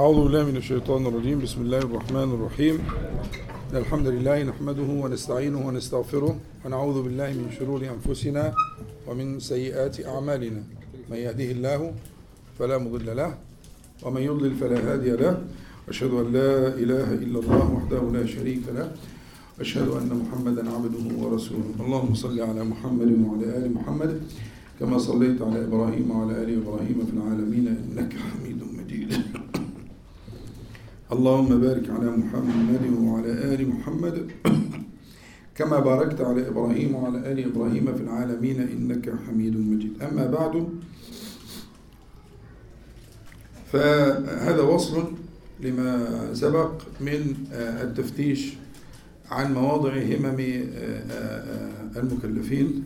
أعوذ بالله من الشيطان الرجيم. بسم الله الرحمن الرحيم. الحمد لله نحمده ونستعينه ونستغفره ونعوذ بالله من شرور أنفسنا ومن سيئات أعمالنا. من يهده الله فلا مضل له ومن يضلل فلا هادي له. أشهد أن لا إله إلا الله وحده لا شريك له. أشهد أن محمدا عبده ورسوله. اللهم صل على محمد وعلى آل محمد كما صليت على إبراهيم وعلى آل إبراهيم في العالمين إنك حميد مجيد. اللهم بارك على محمد وعلى آل محمد. كما باركت على إبراهيم وعلى آل إبراهيم في العالمين إنك حميد مجيد. أما بعد فهذا وصل لما سبق من التفتيش عن مواضع همم المكلفين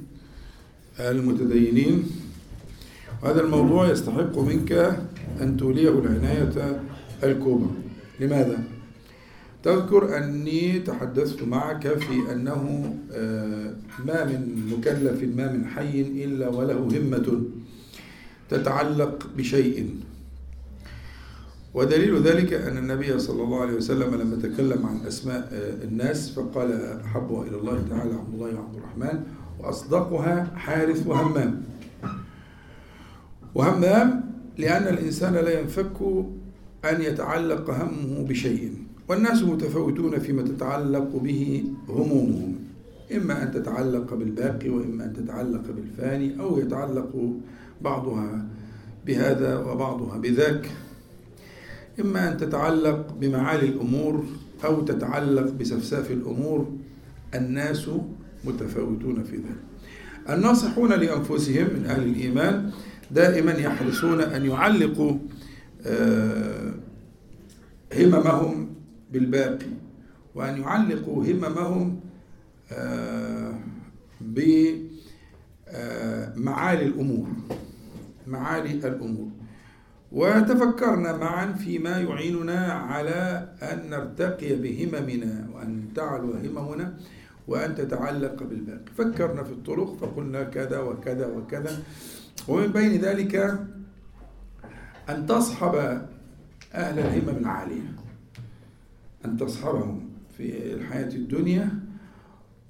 المتدينين. وهذا الموضوع يستحق منك أن توليه العناية الكبرى. لماذا؟ تذكر أني تحدثت معك في أنه ما من مكلف ما من حي إلا وله همة تتعلق بشيء ودليل ذلك أن النبي صلى الله عليه وسلم لما تكلم عن أسماء الناس فقال أحبها إلى الله تعالى عبد الله وعبد الرحمن وأصدقها حارث وهمام وهمام لأن الإنسان لا ينفك أن يتعلق همه بشيء. والناس متفاوتون فيما تتعلق به همومهم. إما أن تتعلق بالباقي وإما أن تتعلق بالفاني أو يتعلق بعضها بهذا وبعضها بذاك. إما أن تتعلق بمعالي الأمور أو تتعلق بسفساف الأمور. الناس متفاوتون في ذلك. الناصحون لأنفسهم من أهل الإيمان دائما يحرصون أن يعلقوا هممهم بالباقي وأن يعلقوا هممهم بمعالي الأمور معالي الأمور. وتفكرنا معا فيما يعيننا على أن نرتقي بهممنا وأن تعلو هممنا وأن تتعلق بالباقي. فكرنا في الطرق فقلنا كذا وكذا وكذا. ومن بين ذلك أن تصحب أهل الهمم العالية أن تصحبهم في الحياة الدنيا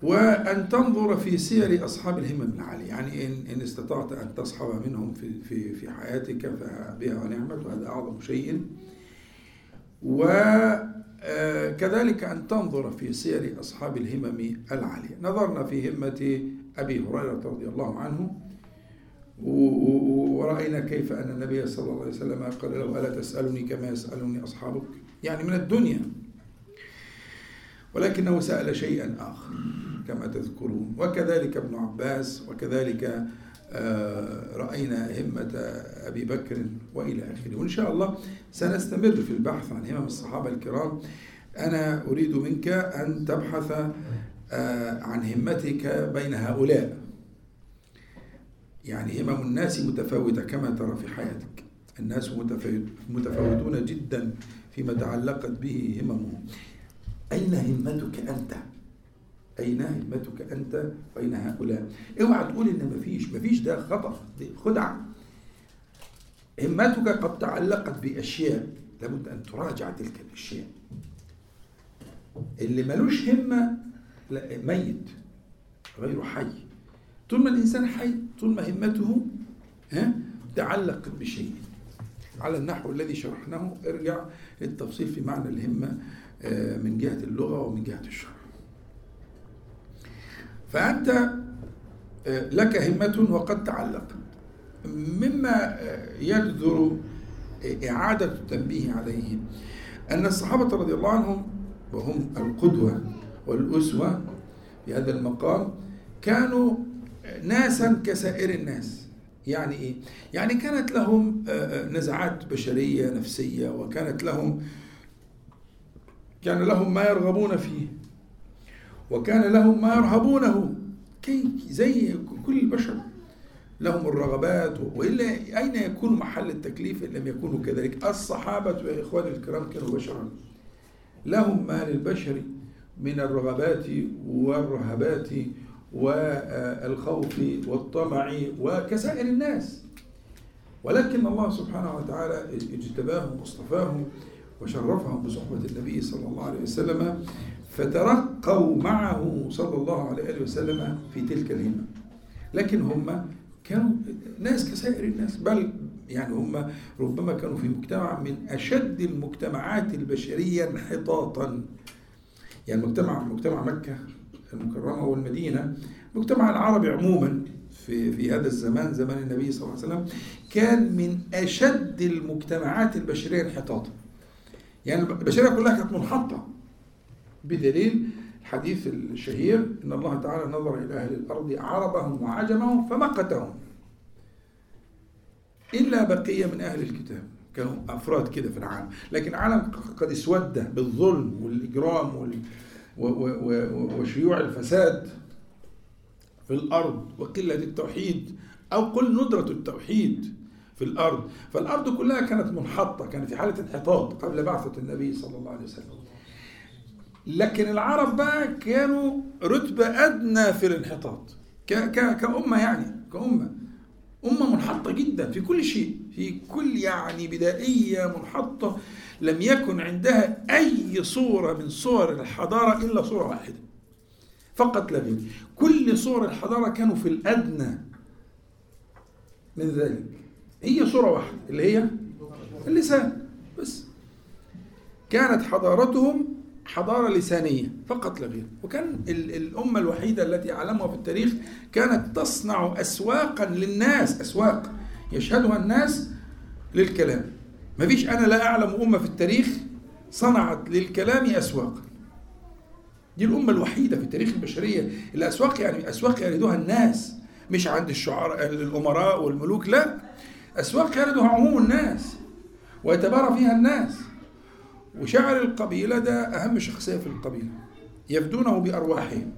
وأن تنظر في سير أصحاب الهمم العالية يعني إن, إن استطعت أن تصحب منهم في, في, في حياتك فبها ونعمت وهذا أعظم شيء. وكذلك أن تنظر في سير أصحاب الهمم العالية. نظرنا في همة أبي هريرة رضي الله عنه ورأينا كيف أن النبي صلى الله عليه وسلم قال له ألا تسألني كما يسألني أصحابك؟ يعني من الدنيا. ولكنه سأل شيئا آخر كما تذكرون. وكذلك ابن عباس وكذلك رأينا همة أبي بكر وإلى آخره. وإن شاء الله سنستمر في البحث عن همم الصحابة الكرام. أنا أريد منك أن تبحث عن همتك بين هؤلاء. يعني همم الناس متفاوتة كما ترى في حياتك الناس متفاوتون جدا فيما تعلقت به هممهم أين همتك أنت؟ أين همتك أنت وأين هؤلاء؟ اوعى تقول إن مفيش، مفيش ده خطأ، دي خدعة. همتك قد تعلقت بأشياء لابد أن تراجع تلك الأشياء. اللي ملوش همة لا ميت غير حي. طول ما الإنسان حي، طول ما همته ها تعلقت بشيء. على النحو الذي شرحناه ارجع للتفصيل في معنى الهمة من جهة اللغة ومن جهة الشرع فأنت لك همة وقد تعلقت مما يجدر إعادة التنبيه عليه أن الصحابة رضي الله عنهم وهم القدوة والأسوة في هذا المقام كانوا ناسا كسائر الناس. يعني إيه؟ يعني كانت لهم نزعات بشرية نفسية وكانت لهم كان لهم ما يرغبون فيه وكان لهم ما يرهبونه. كي زي كل البشر. لهم الرغبات وإلا أين يكون محل التكليف إن لم يكونوا كذلك؟ الصحابة يا إخواني الكرام كانوا بشرا. لهم ما للبشر من الرغبات والرهبات والخوف والطمع وكسائر الناس. ولكن الله سبحانه وتعالى اجتباهم واصطفاهم وشرفهم بصحبة النبي صلى الله عليه وسلم فترقوا معه صلى الله عليه وسلم في تلك الهمة. لكن هم كانوا ناس كسائر الناس بل يعني هم ربما كانوا في مجتمع من أشد المجتمعات البشرية انحطاطا. يعني مجتمع مجتمع مكة المكرمة والمدينة. المجتمع العربي عموما في في هذا الزمان زمان النبي صلى الله عليه وسلم كان من أشد المجتمعات البشرية انحطاطا. يعني البشرية كلها كانت منحطة بدليل الحديث الشهير إن الله تعالى نظر إلى أهل الأرض عربهم وعجمهم فمقتهم. إلا بقية من أهل الكتاب. كانوا أفراد كده في العالم. لكن العالم قد اسود بالظلم والإجرام وال وشيوع الفساد في الأرض وقلة التوحيد أو قل ندرة التوحيد في الأرض. فالأرض كلها كانت منحطة كانت في حالة انحطاط قبل بعثة النبي صلى الله عليه وسلم. لكن العرب بقى كانوا رتبة أدنى في الانحطاط. كأمة يعني كأمة. أمة منحطة جدا في كل شيء في كل يعني بدائية منحطة. لم يكن عندها أي صورة من صور الحضارة إلا صورة واحدة. فقط لا غير كل صور الحضارة كانوا في الأدنى من ذلك. هي صورة واحدة اللي هي اللسان بس. كانت حضارتهم حضارة لسانية فقط لا غير وكان الأمة الوحيدة التي أعلمها في التاريخ كانت تصنع أسواقا للناس أسواق يشهدها الناس للكلام. ما فيش أنا لا أعلم أمة في التاريخ صنعت للكلام أسواقا. دي الأمة الوحيدة في تاريخ البشرية. الأسواق يعني أسواق يردها الناس مش عند الشعراء الأمراء والملوك لا. أسواق يردها عموم الناس ويتبارى فيها الناس. وشاعر القبيلة ده أهم شخصية في القبيلة يفدونه بأرواحهم.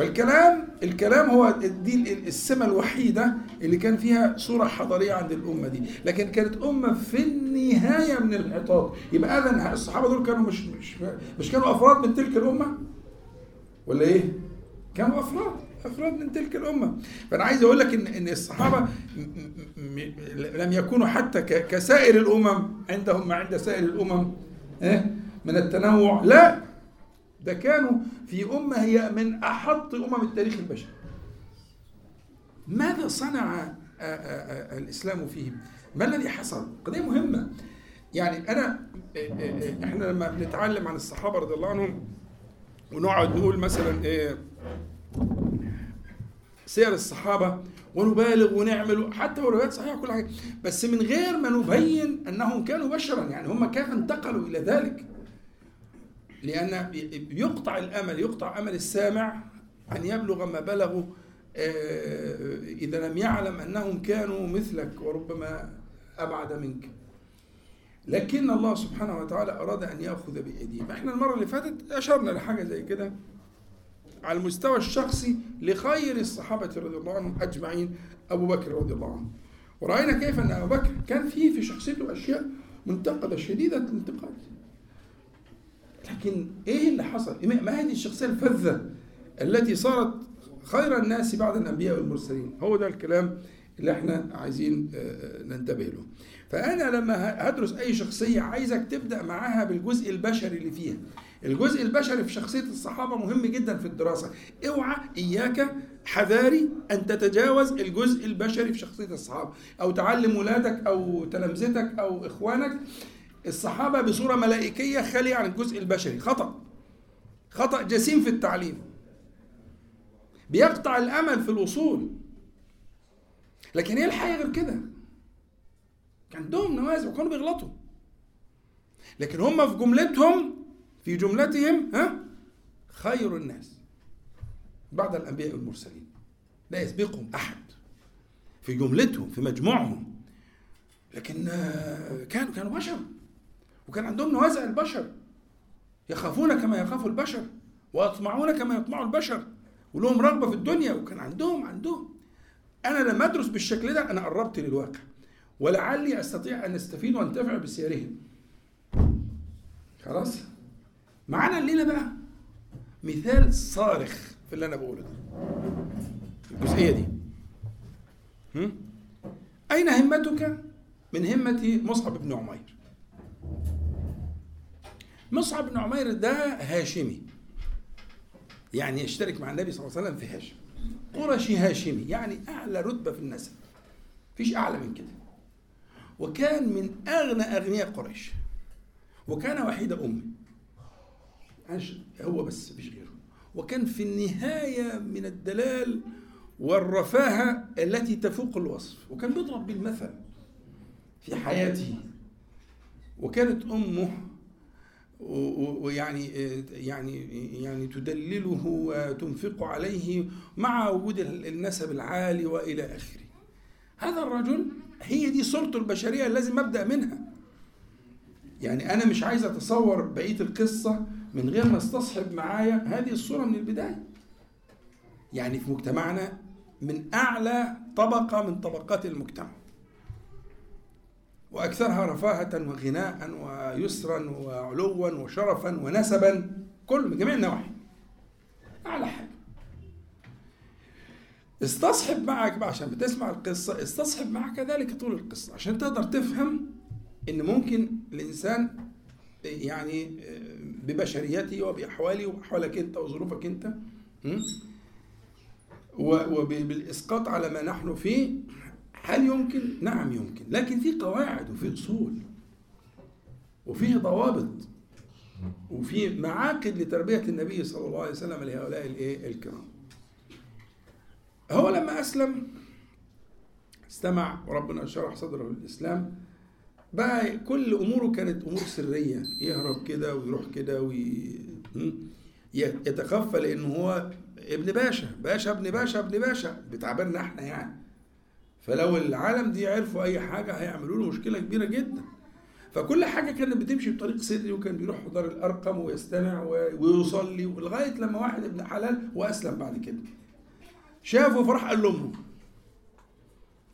فالكلام الكلام هو دي السمة الوحيدة اللي كان فيها صورة حضارية عند الأمة دي. لكن كانت أمة في النهاية من الانحطاط يبقى إذا الصحابة دول كانوا مش مش مش كانوا أفراد من تلك الأمة؟ ولا إيه؟ كانوا أفراد أفراد من تلك الأمة. فأنا عايز أقول لك ان إن الصحابة لم يكونوا حتى كسائر الأمم. عندهم ما عند سائر الأمم؟ إيه؟ من التنوع. لا. ده كانوا في أمة هي من أحط أمم التاريخ البشري. ماذا صنع الإسلام فيهم؟ ما الذي حصل؟ قضية مهمة. يعني أنا إحنا لما بنتعلم عن الصحابة رضي الله عنهم ونقعد نقول مثلا إيه سير الصحابة ونبالغ ونعمل حتى وروايات صحيحة كل حاجة. بس من غير ما نبين أنهم كانوا بشرا يعني هم كيف انتقلوا إلى ذلك؟ لأن يقطع الأمل يقطع أمل السامع أن يبلغ ما بلغوا إذا لم يعلم أنهم كانوا مثلك وربما أبعد منك. لكن الله سبحانه وتعالى أراد أن يأخذ بايديهم إحنا المرة اللي فاتت أشرنا لحاجة زي كده على المستوى الشخصي لخير الصحابة رضي الله عنهم أجمعين أبو بكر رضي الله عنه. ورأينا كيف أن أبو بكر كان فيه في شخصيته أشياء منتقدة شديدة الانتقاد لكن إيه اللي حصل؟ ما هذه الشخصية الفذة التي صارت خير الناس بعد الأنبياء والمرسلين. هو ده الكلام اللي إحنا عايزين ننتبه له. فأنا لما هدرس أي شخصية عايزك تبدأ معاها بالجزء البشري اللي فيها. الجزء البشري في شخصية الصحابة مهم جدا في الدراسة. اوعى إياك حذاري أن تتجاوز الجزء البشري في شخصية الصحابة. أو تعلم ولادك أو تلامذتك أو إخوانك. الصحابة بصورة ملائكية خالية عن الجزء البشري. خطأ. خطأ جسيم في التعليم. بيقطع الأمل في الوصول. لكن هي الحقيقة غير كده؟ كان عندهم نوازع وكانوا بيغلطوا. لكن هم في جملتهم في جملتهم ها؟ خير الناس بعد الأنبياء والمرسلين. لا يسبقهم أحد. في جملتهم في مجموعهم. لكن كانوا كانوا بشر. وكان عندهم نوازع البشر. يخافون كما يخاف البشر ويطمعون كما يطمع البشر ولهم رغبة في الدنيا وكان عندهم عندهم. أنا لما أدرس بالشكل ده أنا قربت للواقع. ولعلي أستطيع أن أستفيد وأنتفع بسيرهم. خلاص؟ معانا الليلة بقى مثال صارخ في اللي أنا بقوله ده. الجزئية دي. هم؟ أين همتك؟ من همة مصعب بن عمير. مصعب بن عمير ده هاشمي. يعني يشترك مع النبي صلى الله عليه وسلم في هاشم. قرشي هاشمي يعني أعلى رتبة في النسب فيش أعلى من كده. وكان من أغنى أغنياء قريش. وكان وحيد أمه هو بس مفيش غيره. وكان في النهاية من الدلال والرفاهة التي تفوق الوصف. وكان بيضرب بالمثل في حياته. وكانت أمه ويعني يعني يعني تدلله وتنفق عليه مع وجود النسب العالي وإلى آخره. هذا الرجل هي دي صورته البشرية لازم أبدأ منها. يعني أنا مش عايز أتصور بقية القصة من غير ما استصحب معايا هذه الصورة من البداية. يعني في مجتمعنا من أعلى طبقة من طبقات المجتمع. وأكثرها رفاهة وغناء ويسرا وعلوا وشرفا ونسبا كل من جميع النواحي. أعلى حاجة. استصحب معك بقى عشان بتسمع القصة استصحب معك ذلك طول القصة عشان تقدر تفهم إن ممكن الإنسان يعني ببشريته وبأحواله وأحوالك أنت وظروفك أنت وبالإسقاط على ما نحن فيه هل يمكن؟ نعم يمكن لكن في قواعد وفي أصول وفيه ضوابط وفي معاقد لتربية النبي صلى الله عليه وسلم لهؤلاء الإيه؟ الكرام. هو لما أسلم استمع وربنا شرح صدره للإسلام بقى كل أموره كانت أمور سرية يهرب كده ويروح كده وي... يتخفى لأنه هو ابن باشا باشا ابن باشا ابن باشا بتعبيرنا إحنا يعني. فلو العالم دي عرفوا أي حاجة هيعملوا له مشكلة كبيرة جدا. فكل حاجة كانت بتمشي بطريق سري وكان بيروح دار الأرقم ويستمع ويصلي لغايه لما واحد ابن حلال وأسلم بعد كده. شافه فراح قال لأمه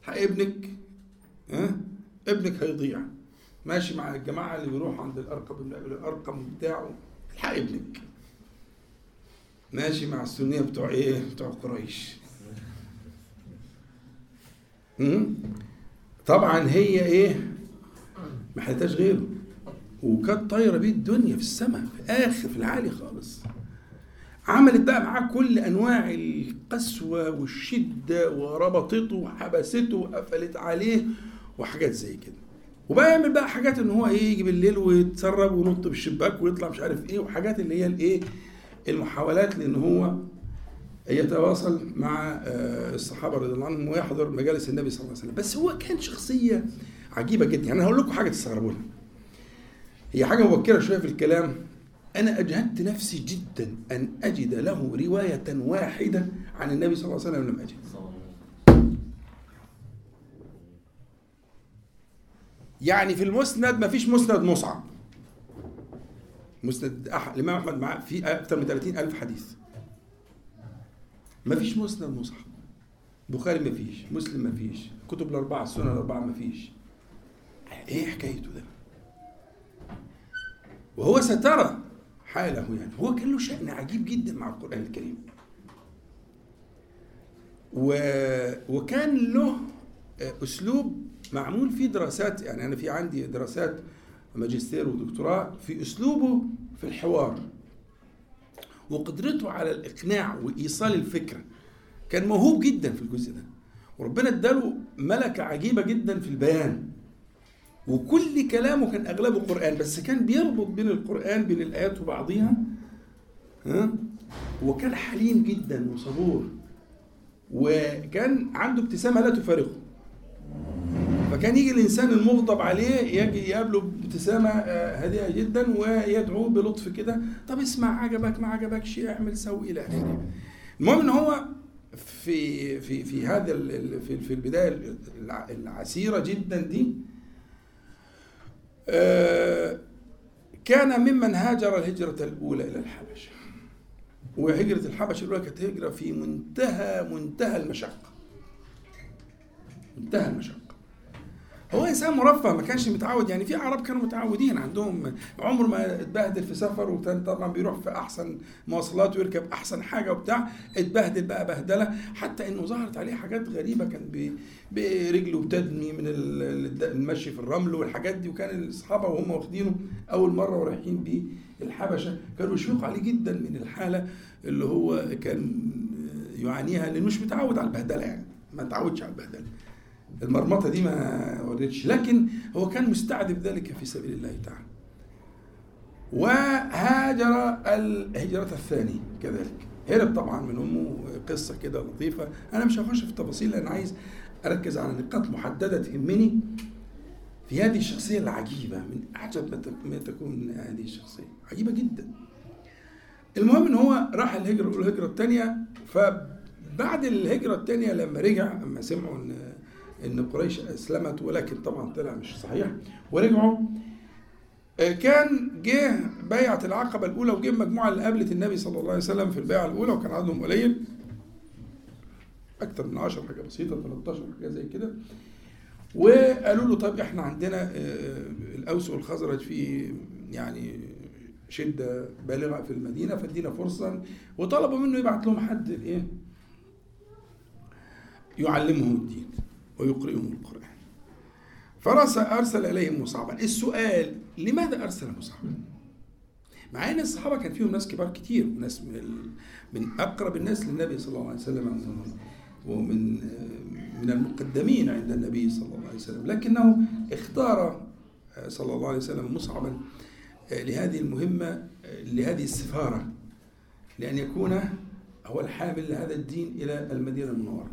ابنك ها؟ ابنك هيضيع. ماشي مع الجماعة اللي بيروحوا عند الأرقم الأرقم بتاعه الحق ابنك. ماشي مع السنية بتوع إيه؟ بتوع قريش. طبعا هي إيه؟ ما حلتهاش غيره. وكانت طايرة بيه الدنيا في السماء في اخر في العالي خالص. عملت بقى معاه كل أنواع القسوة والشدة وربطته وحبسته وقفلت عليه وحاجات زي كده. وبقى يعمل بقى حاجات إن هو إيه يجي بالليل ويتسرب وينط بالشباك ويطلع مش عارف إيه وحاجات اللي هي الإيه المحاولات لإن هو يتواصل مع آه، الصحابة رضي الله عنهم ويحضر مجالس النبي صلى الله عليه وسلم. بس هو كان شخصية عجيبة جدا. يعني هقول لكم حاجة تستغربونها هي حاجة مبكرة شوية في الكلام. أنا أجهدت نفسي جدا أن أجد له رواية واحدة عن النبي صلى الله عليه وسلم لم أجد. يعني في المسند ما فيش مسند مصعب. مسند الإمام أحمد معاه في أكثر من 30 ألف حديث. ما فيش مسند مصحف. بخاري ما فيش مسلم ما فيش كتب الأربعة السنن الأربعة ما فيش. إيه حكايته ده؟ وهو سترى حاله يعني. هو كان له شأن عجيب جدا مع القرآن الكريم. و... وكان له أسلوب معمول فيه دراسات. يعني أنا في عندي دراسات ماجستير ودكتوراه في أسلوبه في الحوار. وقدرته على الإقناع وإيصال الفكرة. كان موهوب جدا في الجزء ده. وربنا اداله ملكة عجيبة جدا في البيان. وكل كلامه كان أغلبه قرآن بس كان بيربط بين القرآن بين الآيات وبعضها. ها؟ وكان حليم جدا وصبور. وكان عنده ابتسامة لا تفارقه. فكان يجي الإنسان المغضب عليه يجي يقابله بابتسامه آه، هادئة جدا ويدعوه بلطف كده طب اسمع عجبك ما عجبكش اعمل سوي إلى آخره. المهم إن هو في في في هذا في في البداية العسيرة جدا دي آه، كان ممن هاجر الهجرة الأولى إلى الحبشة. وهجرة الحبشة الأولى كانت هجرة في منتهى منتهى المشقة. منتهى المشقة. هو إنسان مرفه ما كانش متعود يعني في عرب كانوا متعودين عندهم عمر ما اتبهدل في سفر وكان طبعا بيروح في أحسن مواصلات ويركب أحسن حاجة وبتاع اتبهدل بقى بهدلة حتى إنه ظهرت عليه حاجات غريبة كان برجله بتدمي من المشي في الرمل والحاجات دي وكان الصحابه وهم واخدينه أول مرة ورايحين بيه الحبشة كانوا يشفقوا عليه جدا من الحالة اللي هو كان يعانيها لأنه مش متعود على البهدلة يعني ما تعودش على البهدلة. المرمطة دي ما وردتش لكن هو كان مستعد ذلك في سبيل الله تعالى. وهاجر الهجرة الثانية كذلك. هرب طبعا من أمه قصة كده لطيفة. أنا مش هخش في التفاصيل لأن عايز أركز على نقاط محددة تهمني في هذه الشخصية العجيبة. من أعجب ما تكون هذه الشخصية. عجيبة جدا. المهم إن هو راح الهجرة الهجرة الثانية. فبعد الهجرة الثانية لما رجع اما سمعوا إن إن قريش أسلمت ولكن طبعا طلع مش صحيح. ورجعوا. آه، كان جه بيعة العقبة الأولى وجه مجموعة اللي قابلت النبي صلى الله عليه وسلم في البيعة الأولى وكان عددهم قليل. أكثر من 10 حاجة بسيطة 13 حاجة زي كده. وقالوا له طب إحنا عندنا آه، آه، الأوس والخزرج في يعني شدة بالغة في المدينة فادينا فرصة وطلبوا منه يبعت لهم حد إيه يعلمهم الدين. ويقرئهم القرآن. فرس أرسل إليهم مصعبا. السؤال لماذا أرسل مصعبا؟ مع إن الصحابة كان فيهم ناس كبار كتير ناس من من أقرب الناس للنبي صلى الله عليه وسلم ومن من المقدمين عند النبي صلى الله عليه وسلم. لكنه اختار صلى الله عليه وسلم مصعبا لهذه المهمة لهذه السفارة لأن يكون هو الحامل لهذا الدين إلى المدينة المنورة.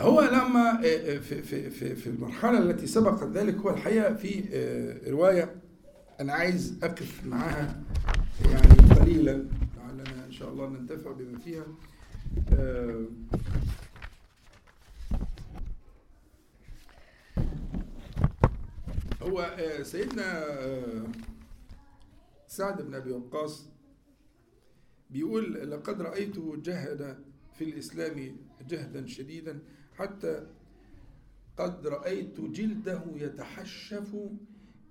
هو لما آه، آه، في في في في المرحلة التي سبقت ذلك هو الحقيقة في آه، رواية أنا عايز أقف معاها يعني قليلا لعلنا إن شاء الله ننتفع بما فيها. هو سيدنا سعد بن أبي وقاص بيقول لقد رأيته جهد في الإسلام جهدا شديدا. حتى قد رأيت جلده يتحشف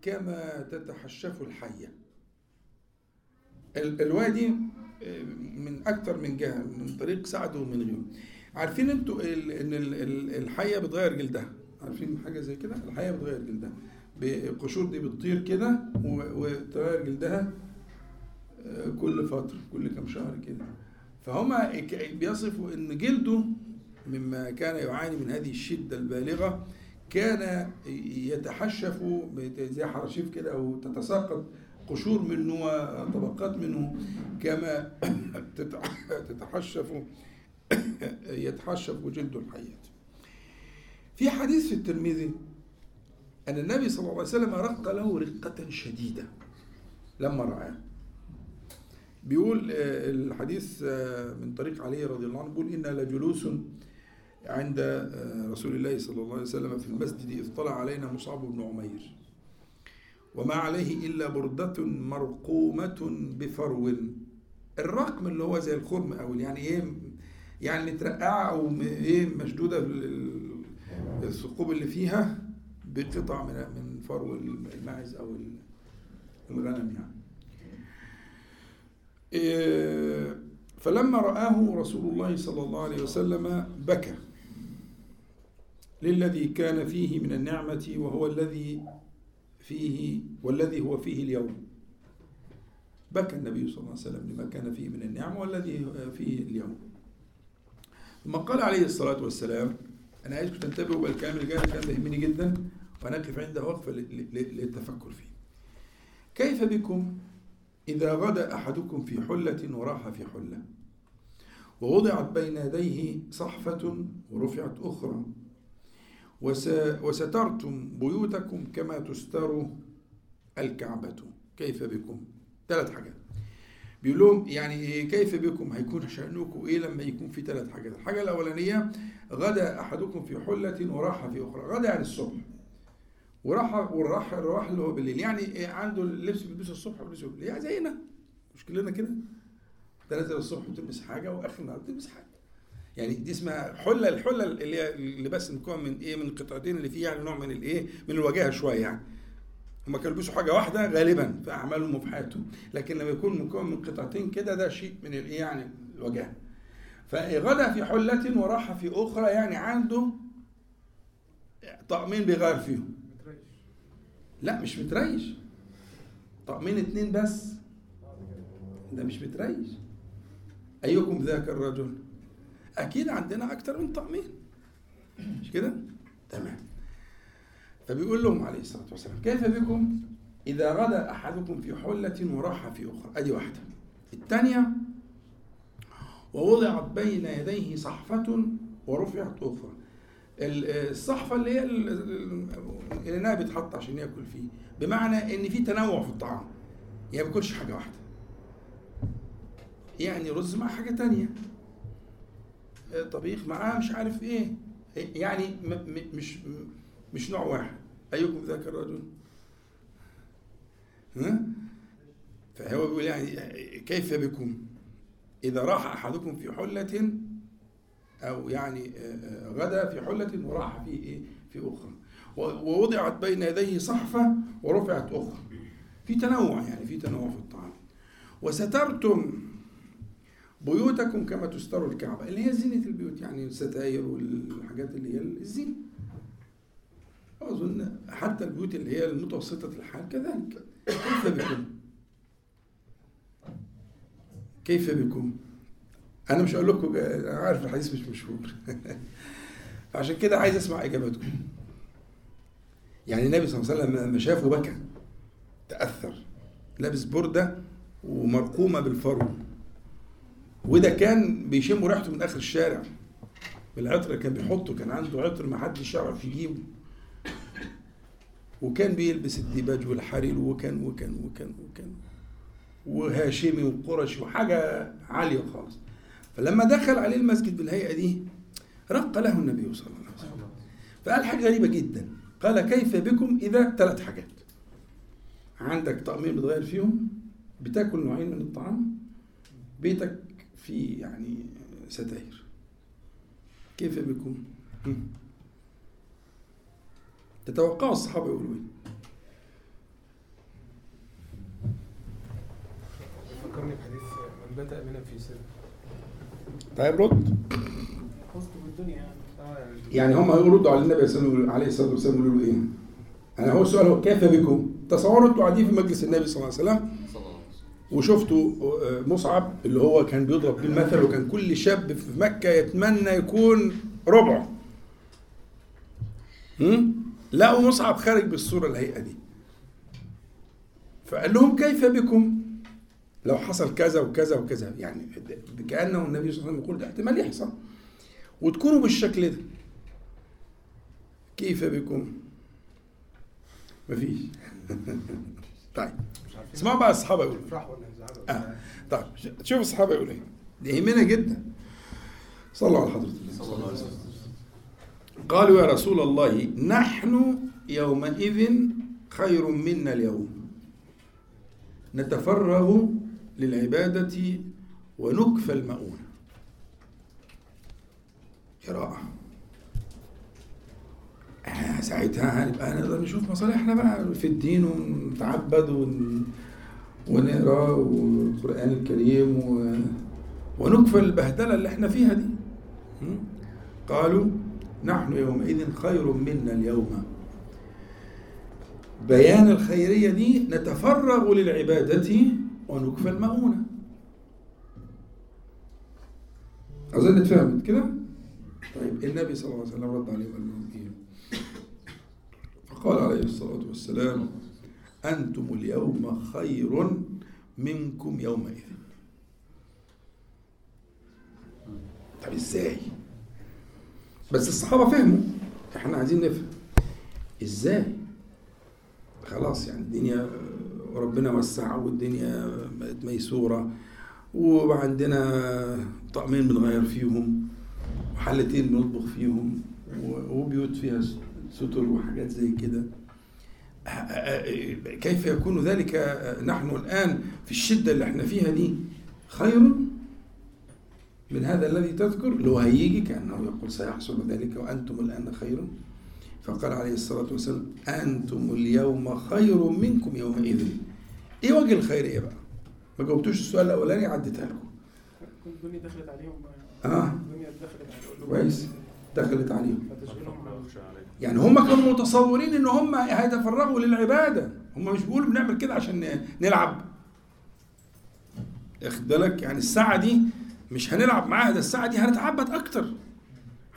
كما تتحشف الحية. الوادي آه، من أكثر من جهة من طريق سعد ومن غيره. عارفين أنتوا إن الحية بتغير جلدها. عارفين حاجة زي كده؟ الحية بتغير جلدها. القشور دي بتطير كده وتغير جلدها آه، كل فترة كل كم شهر كده. فهما بيصفوا إن جلده مما كان يعاني من هذه الشدة البالغة كان يتحشف زي حرشيف كده أو تتساقط قشور منه وطبقات منه كما تتحشف يتحشف جلد الحياة في حديث في الترمذي أن النبي صلى الله عليه وسلم رق له رقة شديدة لما رآه. بيقول آه، الحديث آه، من طريق علي رضي الله عنه بيقول إنا لجلوس عند آه، رسول الله صلى الله عليه وسلم في المسجد إذ طلع علينا مصعب بن عمير. وما عليه إلا بردة مرقومة بفرو. الرقم اللي هو زي الخرم أو يعني إيه يعني مترقعة أو إيه مشدودة الثقوب اللي فيها بقطع من من فرو الماعز أو الغنم يعني. إيه، فلما رآه رسول الله صلى الله عليه وسلم بكى. للذي كان فيه من النعمة وهو الذي فيه والذي هو فيه اليوم. بكى النبي صلى الله عليه وسلم لما كان فيه من النعمة والذي فيه اليوم. ثم قال عليه الصلاة والسلام أنا عايزكم تنتبهوا بالكلام اللي جاي كان يهمني جدا ونقف عنده وقفة للتفكر فيه. كيف بكم إذا غدا أحدكم في حلة وراح في حلة؟ ووضعت بين يديه صحفة ورفعت أخرى. وسترتم بيوتكم كما تستر الكعبة. كيف بكم؟ ثلاث حاجات. بيقول لهم يعني كيف بكم؟ هيكون شأنكم إيه لما يكون في ثلاث حاجات؟ الحاجة الأولانية غدا أحدكم في حلة وراح في أخرى. غدا يعني الصبح. وراح والراح الراح اللي هو بالليل. يعني إيه عنده اللبس بيلبسه الصبح وبيلبسه بالليل. يعني زينا. مش كلنا كده. تنزل الصبح وتلبس حاجة وآخر النهار تلبس حاجة. يعني دي اسمها حلة الحلة اللي هي اللي بس مكون من إيه من قطعتين اللي فيه يعني نوع من الإيه من الوجاهة شوية يعني. هما كانوا بيلبسوا حاجة واحدة غالبا في أعمالهم وفي حياتهم لكن لما يكون مكون من قطعتين كده ده شيء من الايه يعني الوجاهة. فغدا في حلة وراح في أخرى يعني عنده طقمين بيغير فيهم. لا مش متريش. طقمين اتنين بس. ده مش متريش. أيكم ذاك الرجل؟ أكيد عندنا أكتر من طقمين. مش كده؟ تمام. فبيقول لهم عليه الصلاة والسلام كيف بكم؟ إذا غدا أحدكم في حلة وراح في أخرى. أدي واحدة. الثانية ووضعت بين يديه صحفة ورفعت أخرى. الصحفة اللي هي الاناء بيتحط عشان يأكل فيه بمعنى إن في تنوع في الطعام. يعني ما بياكلش حاجة واحدة. يعني رز مع حاجة تانية. طبيخ معاه مش عارف إيه. يعني مش مش نوع واحد. أيكم ذاك الرجل؟ ها؟ فهو بيقول يعني كيف بكم؟ إذا راح أحدكم في حلة أو يعني غدا في حلة وراح في إيه؟ في أخرى. ووضعت بين يديه صحفة ورفعت أخرى. في تنوع يعني في تنوع في الطعام. وسترتم بيوتكم كما تستر الكعبة اللي هي زينة البيوت يعني الستاير والحاجات اللي هي الزينة أظن حتى البيوت اللي هي المتوسطة الحال كذلك. كيف بكم؟ كيف بكم؟ أنا مش هقول لكم أنا عارف الحديث مش مشهور. عشان كده عايز أسمع إجاباتكم. يعني النبي صلى الله عليه وسلم لما شافه بكى تأثر لابس بردة ومرقومة بالفرو. وده كان بيشم ريحته من آخر الشارع. العطر كان بيحطه كان عنده عطر ما حدش يعرف يجيبه. وكان بيلبس الديباج والحرير وكان وكان وكان وكان. وهاشمي وقرشي وحاجة عالية خالص. فلما دخل عليه المسجد بالهيئة دي رق له النبي صلى الله عليه وسلم. فقال حاجة غريبة جدا. قال كيف بكم إذا ثلاث حاجات؟ عندك طقمين بتغير فيهم بتاكل نوعين من الطعام بيتك في يعني ستاير كيف بكم؟ تتوقعوا الصحابة يقولوا إيه؟ فكرني بحديث من بات امنا في سر طيب رد بالدنيا يعني يعني يعني هم يردوا على النبي صلى الله عليه الصلاة والسلام يقولوا له إيه؟ أنا هو السؤال هو كيف بكم؟ تصوروا أنتوا قاعدين في مجلس النبي صلى الله عليه وسلم وشفتوا مصعب اللي هو كان بيضرب بيه المثل وكان كل شاب في مكة يتمنى يكون ربعه لقوا مصعب خارج بالصورة الهيئة دي. فقال لهم كيف بكم؟ لو حصل كذا وكذا وكذا. يعني كأنه النبي صلى الله عليه وسلم يقول ده احتمال يحصل. وتكونوا بالشكل ده. كيف بكم؟ مفيش. طيب. اسمعوا بقى الصحابة يقولوا افرح ولا يزعل آه. طيب شوف الصحابة يقولوا إيه. ده يهمنا جدا. صلوا على حضرة النبي. صلى الله عليه وسلم. قالوا يا رسول الله نحن يومئذ خير منا اليوم. نتفرغ للعبادة ونكفى المؤونة. قراءة. ساعتها هنبقى نقدر نشوف مصالحنا بقى في الدين ونتعبد ون... ونقرأ والقرآن الكريم و... ونكفى البهدلة اللي إحنا فيها دي? قالوا نحن يومئذ خير منا اليوم بيان الخيرية دي نتفرغ للعبادة ونكفى المؤونة أظن اتفهمت كده؟ طيب النبي صلى الله عليه وسلم رد عليهم قال عليه الصلاة والسلام أنتم اليوم خير منكم يومئذ طب إزاي؟ بس الصحابة فهموا إحنا عايزين نفهم إزاي؟ خلاص يعني الدنيا ربنا وسع والدنيا بقت ميسورة وعندنا طقمين بنغير فيهم وحلتين بنطبخ فيهم وبيوت فيها ستر وحاجات زي كده. كيف يكون ذلك؟ نحن الآن في الشدة اللي إحنا فيها دي خير من هذا الذي تذكر؟ هو هيجي كأنه يقول سيحصل ذلك وأنتم الآن خير. فقال عليه الصلاة والسلام أنتم اليوم خير منكم يومئذ. إيه وجه الخيرية بقى؟ ما جاوبتوش السؤال الأولاني عديتها لكم. الدنيا دخلت عليهم آه. الدنيا دخلت عليهم. كويس. دخلت عليهم. يعني هم كانوا متصورين إن هم هيتفرغوا للعبادة. هم مش بيقولوا بنعمل كده عشان نلعب. اخد بالك يعني الساعة دي مش هنلعب معاها ده الساعة دي هنتعبد أكتر.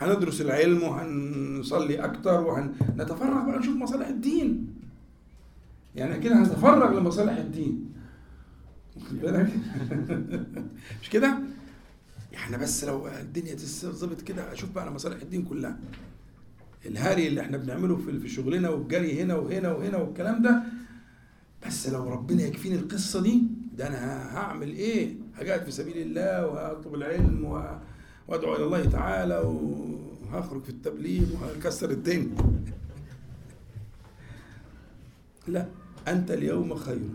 هندرس العلم وهنصلي أكتر وهنتفرغ بقى نشوف مصالح الدين. يعني كده هنتفرغ لمصالح الدين. واخد بالك مش كده؟ إحنا بس لو الدنيا تظبط كده أشوف بقى أنا مصالح الدين كلها الهري اللي إحنا بنعمله في شغلنا والجري هنا وهنا وهنا والكلام ده بس لو ربنا يكفيني القصة دي ده أنا هعمل إيه؟ هجاهد في سبيل الله وهطلب العلم وأدعو إلى الله تعالى وهخرج في التبليغ وهكسر الدنيا. لا أنت اليوم خير.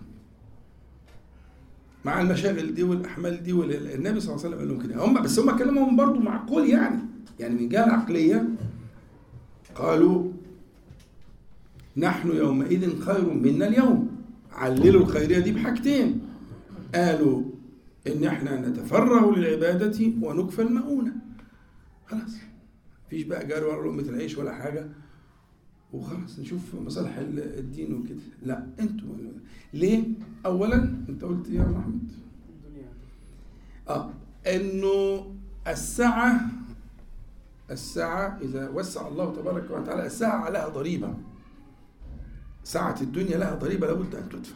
مع المشاغل دي والأحمال دي وال- النبي صلى الله عليه وسلم قال لهم كده. هم بس هم كلامهم برضه معقول يعني. يعني من جهة العقليه قالوا نحن يومئذ خير منا اليوم. عللوا الخيرية دي بحاجتين. قالوا إن إحنا نتفرغ للعبادة ونكفى المؤونة. خلاص. مفيش بقى جاري ورا لقمه العيش ولا حاجة. وخلاص نشوف مصالح ال- الدين وكده. لا أنتوا ليه؟ اولا أنت قلت يا محمد. آه إنه السعه الساعة إذا وسع الله تبارك وتعالى الساعة عليها ضريبة. ساعة الدنيا لها ضريبة لابد أن تدفع.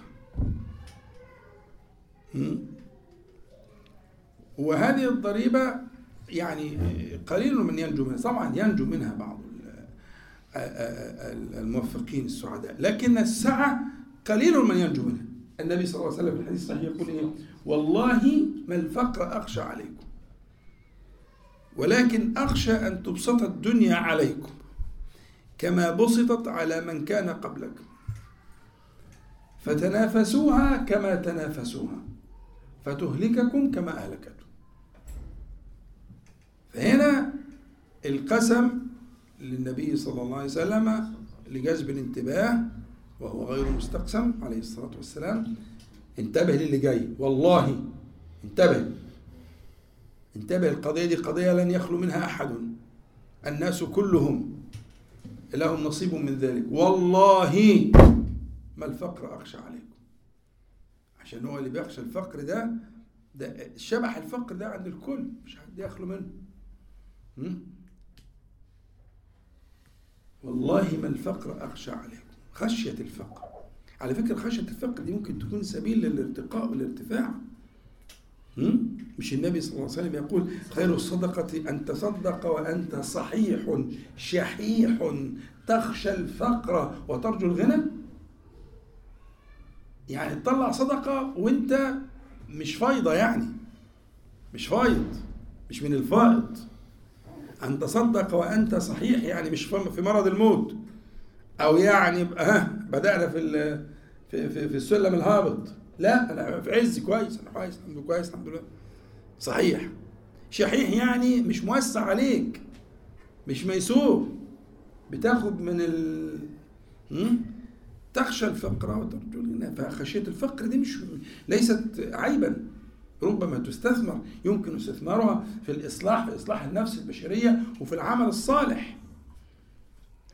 وهذه الضريبة يعني قليل من ينجو منها. طبعا ينجو منها بعض. الموفقين السعداء. لكن السعة قليل من ينجو منها. النبي صلى الله عليه وسلم في الحديث الصحيح يقول إيه؟ والله ما الفقر أخشى عليكم ولكن أخشى أن تبسط الدنيا عليكم كما بسطت على من كان قبلكم فتنافسوها كما تنافسوها فتهلككم كما أهلكتهم فهنا القسم للنبي صلى الله عليه وسلم لجذب الانتباه وهو غير مستقسم عليه الصلاة والسلام. انتبه للي جاي. والله انتبه. انتبه القضية دي قضية لن يخلو منها أحد. الناس كلهم لهم نصيب من ذلك. والله ما الفقر أخشى عليكم. عشان هو اللي بيخشى الفقر ده ده شبح الفقر ده عند الكل مش حد يخلو منه? والله ما الفقر أخشى عليكم. خشية الفقر. على فكرة خشية الفقر دي ممكن تكون سبيل للارتقاء والارتفاع? مش النبي صلى الله عليه وسلم يقول خير الصدقة أن تصدق وأنت صحيح شحيح تخشى الفقر وترجو الغنى. يعني تطلع صدقة وأنت مش فايضة يعني. مش فايض مش من الفائض. أن تصدق وأنت صحيح يعني مش في مرض الموت. أو يعني ها بدأنا في في في, في السلم الهابط. لا أنا في عز كويس أنا كويس الحمد لله كويس الحمد لله. صحيح. شحيح يعني مش موسع عليك مش ميسور. بتاخد من ال? تخشى الفقر وترجو الغنى. فخشية الفقر دي مش ليست عيبا. ربما تستثمر يمكن استثمارها في الإصلاح في إصلاح النفس البشرية وفي العمل الصالح.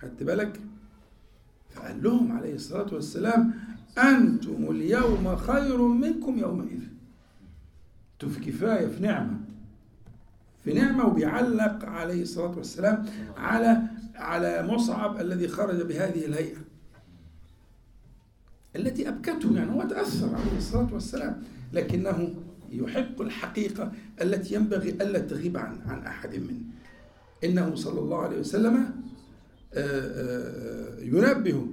خدت بالك؟ فقال لهم عليه الصلاة والسلام أنتم اليوم خير منكم يومئذ. أنتوا في كفاية في نعمة. في نعمة وبيعلق عليه الصلاة والسلام على على مصعب الذي خرج بهذه الهيئة. التي أبكته يعني هو تأثر عليه الصلاة والسلام لكنه يحق الحقيقة التي ينبغي ألا تغيب عن عن أحد منا إنه صلى الله عليه وسلم آه، آه، ينبه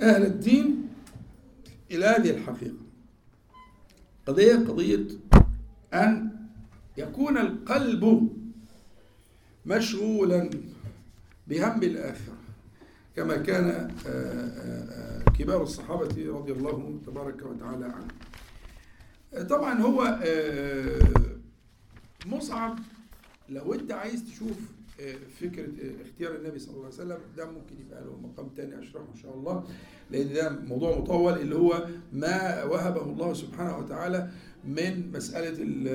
أهل الدين إلى هذه الحقيقة. قضية قضية أن يكون القلب مشغولا بهم الآخرة كما كان آه، كبار الصحابة رضي الله تبارك وتعالى عنهم. طبعا هو آه، مصعب لو أنت عايز تشوف آه، فكرة آه، اختيار النبي صلى الله عليه وسلم ده ممكن يبقى له مقام تاني اشرحه ان شاء الله لأن ده موضوع مطول اللي هو ما وهبه الله سبحانه وتعالى من مسألة ال-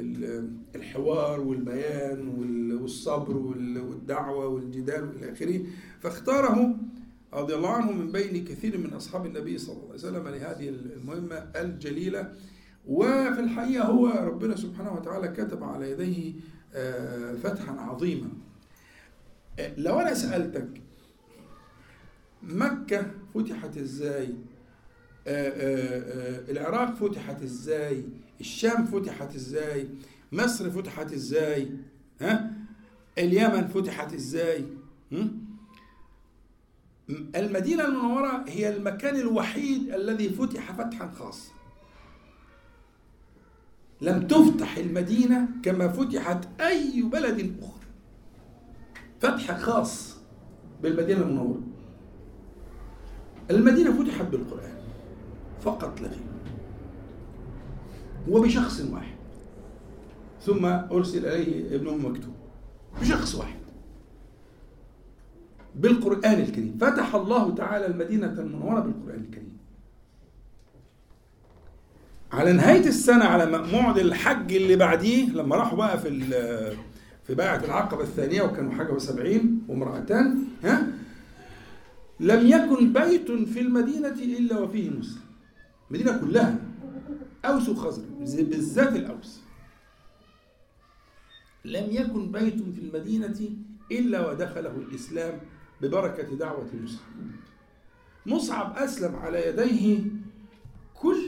ال- الحوار والبيان وال- والصبر وال- والدعوة والجدال والى آخره. فاختاره رضي الله عنه من بين كثير من أصحاب النبي صلى الله عليه وسلم لهذه المهمة الجليلة. وفي الحقيقة هو ربنا سبحانه وتعالى كتب على يديه آه، فتحا عظيما. آه، لو أنا سألتك مكة فتحت إزاي؟ آه، العراق فتحت إزاي؟ الشام فتحت إزاي؟ مصر فتحت إزاي؟ ها؟ اليمن فتحت إزاي؟ هم؟ المدينة المنورة هي المكان الوحيد الذي فتح فتحا خاصا. لم تفتح المدينة كما فتحت أي بلد أخرى. فتح خاص بالمدينة المنورة. المدينة فتحت بالقرآن فقط لا غير. وبشخص واحد. ثم أرسل إليه ابن أم مكتوم بشخص واحد. بالقرآن الكريم. فتح الله تعالى المدينة المنورة بالقرآن الكريم. على نهاية السنة على موعد الحج اللي بعديه لما راحوا بقى في في بيعة العقبة الثانية وكانوا حاجة وسبعين وامرأتان ها؟ لم يكن بيت في المدينة إلا وفيه مسلم. المدينة كلها. أوس وخزرج بالذات الأوس. لم يكن بيت في المدينة إلا ودخله الإسلام ببركة دعوة مصعب مصعب أسلم على يديه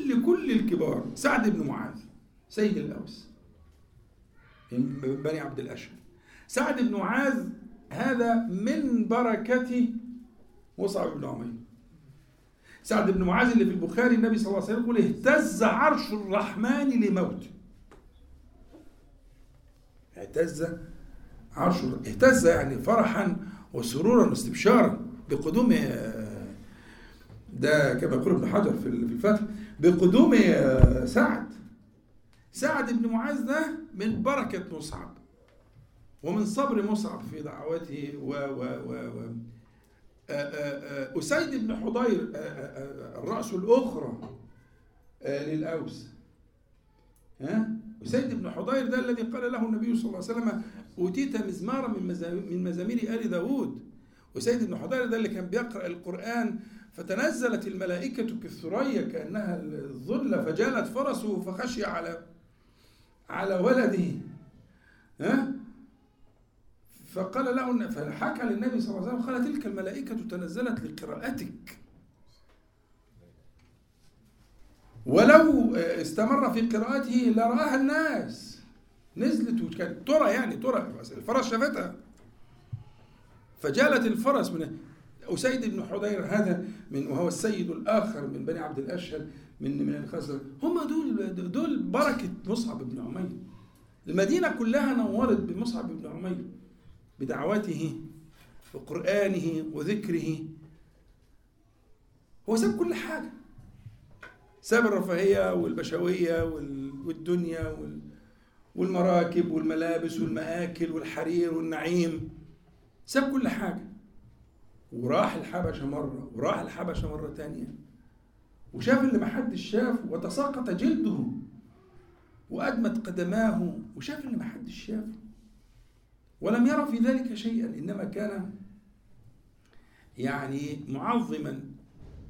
كل كل الكبار. سعد بن معاذ سيد الأوس من بني عبد الأشهر. سعد بن معاذ هذا من بركة مصعب بن عمير. سعد بن معاذ اللي في البخاري النبي صلى الله عليه وسلم يقول اهتز عرش الرحمن لموته اهتز عرش اهتز يعني فرحا وسرورا واستبشارا بقدوم ده كما يقول ابن حجر في الفتح. بقدوم سعد. سعد بن معاذ ده من بركة مصعب ومن صبر مصعب في دعوته و و و, و أسيد بن حضير الرأس الأخرى للأوس. ها؟ أسيد بن حضير ده الذي قال له النبي صلى الله عليه وسلم أوتيت مزمارا من مزامير آل داود. أسيد بن حضير ده اللي كان بيقرأ القرآن فتنزلت الملائكة كالثريا كأنها الظل فجالت فرسه فخشي على على ولده. ها؟ فقال له فحكى للنبي صلى الله عليه وسلم قال تلك الملائكة تنزلت لقراءتك. ولو استمر في قراءته لرآها الناس. نزلت وكانت ترى يعني ترى الفرس شافتها. فجالت الفرس من أسيد بن حضير هذا من وهو السيد الآخر من بني عبد الأشهر من من الخزرج. هم دول دول بركة مصعب بن عمير. المدينة كلها نورت بمصعب بن عمير بدعوته وقرآنه وذكره. هو ساب كل حاجة. ساب الرفاهية والبشوية والدنيا والمراكب والملابس والمآكل والحرير والنعيم. ساب كل حاجة. وراح الحبشة مرة وراح الحبشة مرة تانية. وشاف اللي محدش شافه وتساقط جلده. وأدمت قدماه وشاف اللي محدش شافه. ولم يرى في ذلك شيئا إنما كان يعني معظما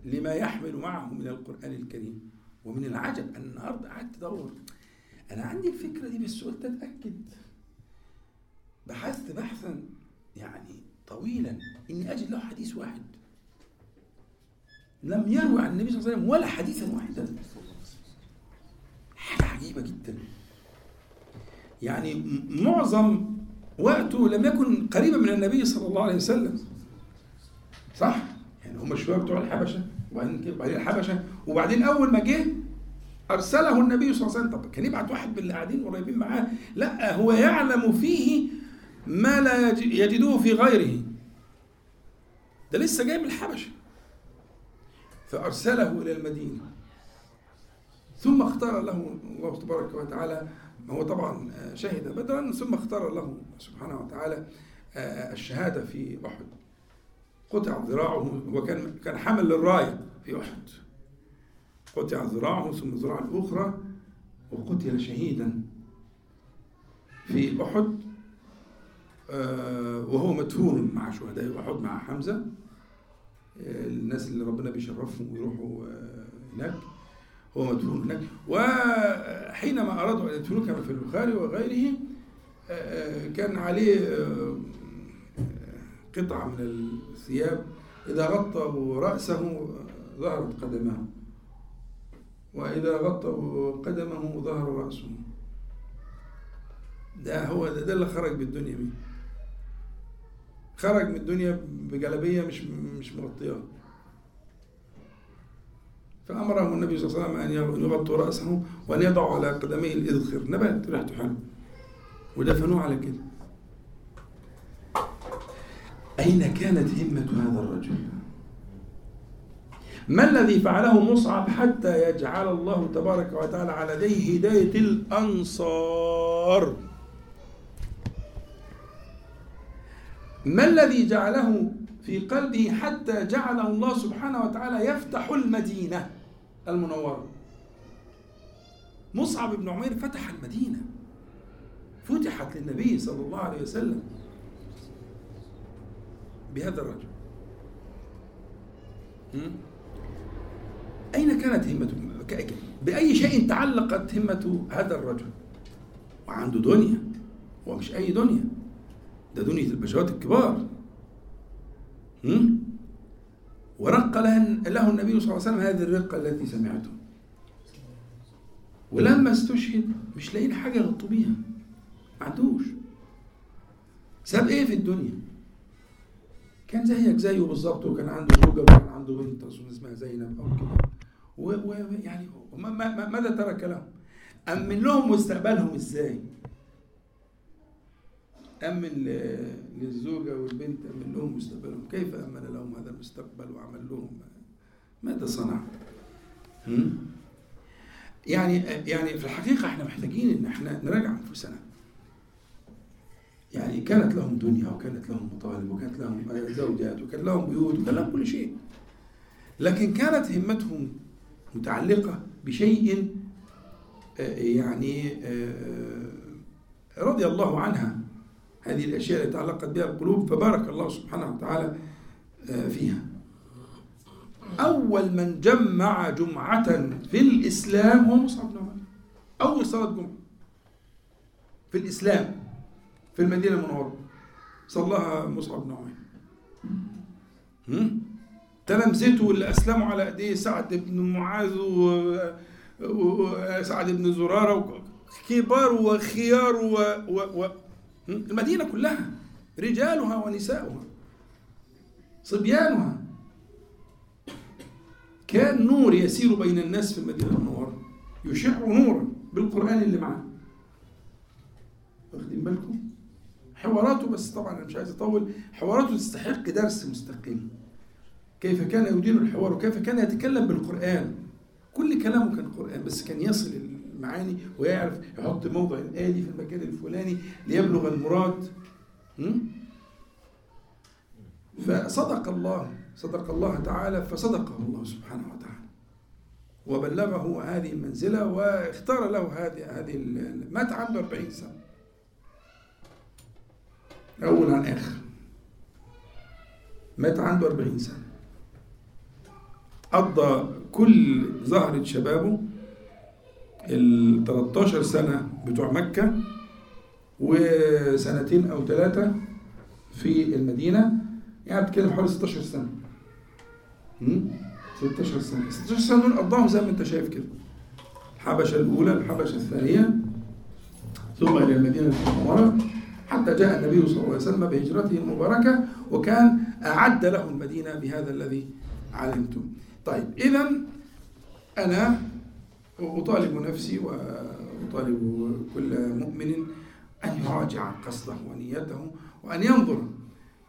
لما يحمل معه من القرآن الكريم. ومن العجب أن النهاردة قعدت أدور. أنا عندي الفكرة دي بس قلت أتأكد. بحثت بحثا يعني طويلا. إني أجد له حديث واحد. لم يروي عن النبي صلى الله عليه وسلم ولا حديثا واحدا. حاجة عجيبة جدا. يعني معظم وقته لم يكن قريبا من النبي صلى الله عليه وسلم. صح؟ يعني هم الشباب بتوع الحبشة وبعدين الحبشة وبعدين أول ما جه أرسله النبي صلى الله عليه وسلم. طب كان يبعت واحد من اللي قاعدين قريبين معاه؟ لا هو يعلم فيه ما لا يجدوه في غيره. ده لسه جاي من الحبشة. فأرسله إلى المدينة. ثم اختار له الله تبارك وتعالى هو طبعا شهد بدرا ثم اختار له سبحانه وتعالى الشهادة في أحد. قطع ذراعه وكان كان حمل للراية في أحد. قطع ذراعه ثم الذراع الأخرى وقتل شهيدا في أحد. وهو مدفون مع شهداء أحد مع حمزة. الناس اللي ربنا بيشرفهم ويروحوا هناك هو مدفون هناك. وحينما أرادوا أن يدفنوه كما في البخاري وغيره كان عليه قطعة من الثياب. إذا غطوا رأسه ظهرت قدماه. وإذا غطوا قدمه ظهر رأسه. ده هو ده, ده اللي خرج بالدنيا مين خرج من الدنيا بجلبية مش مش مغطياه فأمرهم النبي صلى الله عليه وسلم أن يغطوا رأسه وأن يضعوا على قدميه الإذخر نبات ريحته حلو ودفنوه على كده أين كانت همة هذا الرجل؟ ما الذي فعله مصعب حتى يجعل الله تبارك وتعالى على يديه هداية الأنصار؟ ما الذي جعله في قلبه حتى جعله الله سبحانه وتعالى يفتح المدينة المنورة؟ مصعب بن عمير فتح المدينة. فتحت للنبي صلى الله عليه وسلم بهذا الرجل. أين كانت همته؟ بأي شيء تعلقت همة هذا الرجل؟ وعنده دنيا ومش أي دنيا. ده دنيا البشوات الكبار ورق له النبي صلى الله عليه وسلم هذه الرقة التي سمعته. ولما استشهد مش لاقيين حاجة يغطوا بيها. ما عندوش. ساب إيه في الدنيا؟ كان زيك زيه بالظبط وكان عنده زوجة وكان عنده بنت اسمها زينب أو كده. ويعني ماذا ترك لهم؟ أمن لهم مستقبلهم إزاي؟ أمن للزوجة والبنت أمن لهم مستقبلهم. كيف أمن لهم هذا المستقبل وعمل لهم؟ ماذا صنع؟ يعني يعني في الحقيقة إحنا محتاجين إن إحنا نراجع أنفسنا. يعني كانت لهم دنيا وكانت لهم مطالب وكانت لهم زوجات وكان لهم بيوت وكان لهم كل شيء. لكن كانت همتهم متعلقة بشيء يعني رضي الله عنها. هذه الأشياء التي تعلقت بها القلوب فبارك الله سبحانه وتعالى فيها. أول من جمع جمعة في الإسلام هو مصعب بن عمر. أول صلاة جمعة في الإسلام في المدينة المنورة. صلاها مصعب بن عمر. تلامذته اللي أسلموا على أيديه سعد بن معاذ وسعد بن زرارة كبار وخيار و... و... و... المدينة كلها رجالها ونساؤها صبيانها. كان نور يسير بين الناس في المدينة المنورة يشع نورا بالقرآن اللي معاه. واخدين بالكم؟ حواراته بس طبعا أنا مش عايز أطول. حواراته تستحق درس مستقل. كيف كان يدير الحوار وكيف كان يتكلم بالقرآن؟ كل كلامه كان قرآن بس كان يصل المعاني ويعرف يحط موضع الآلي في المكان الفلاني ليبلغ المراد. فصدق الله صدق الله تعالى فصدقه الله سبحانه وتعالى. وبلغه هذه المنزلة واختار له هذه هذه مات عنده 40 سنة. أول عن آخر. مات عنده 40 سنة. قضى كل زهرة شبابه ال 13 سنة بتوع مكة وسنتين أو ثلاثة في المدينة. يعني بتتكلم حوالي 16 سنة. 16 سنة. 16 سنة دول قضاهم زي ما أنت شايف كده. الحبشة الأولى الحبشة الثانية ثم إلى المدينة المنورة حتى جاء النبي صلى الله عليه وسلم بهجرته المباركة وكان أعد له المدينة بهذا الذي علمتم. طيب إذا أنا أطالب نفسي وأطالب كل مؤمن أن يراجع قصده ونيته وأن ينظر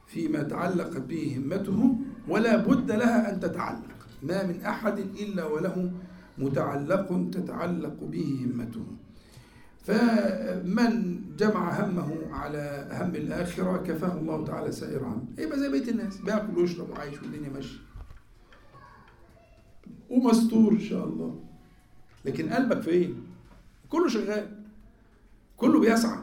فيما تعلقت به همته ولا بد لها أن تتعلق. ما من أحد إلا وله متعلق تتعلق به همته. فمن جمع همه على هم الآخرة كفاه الله تعالى سائر هم يبقى زي بيت الناس. بياكل ويشرب وعايش والدنيا ماشية. ومستور إن شاء الله. لكن قلبك فين؟ كله شغال. كله بيسعى.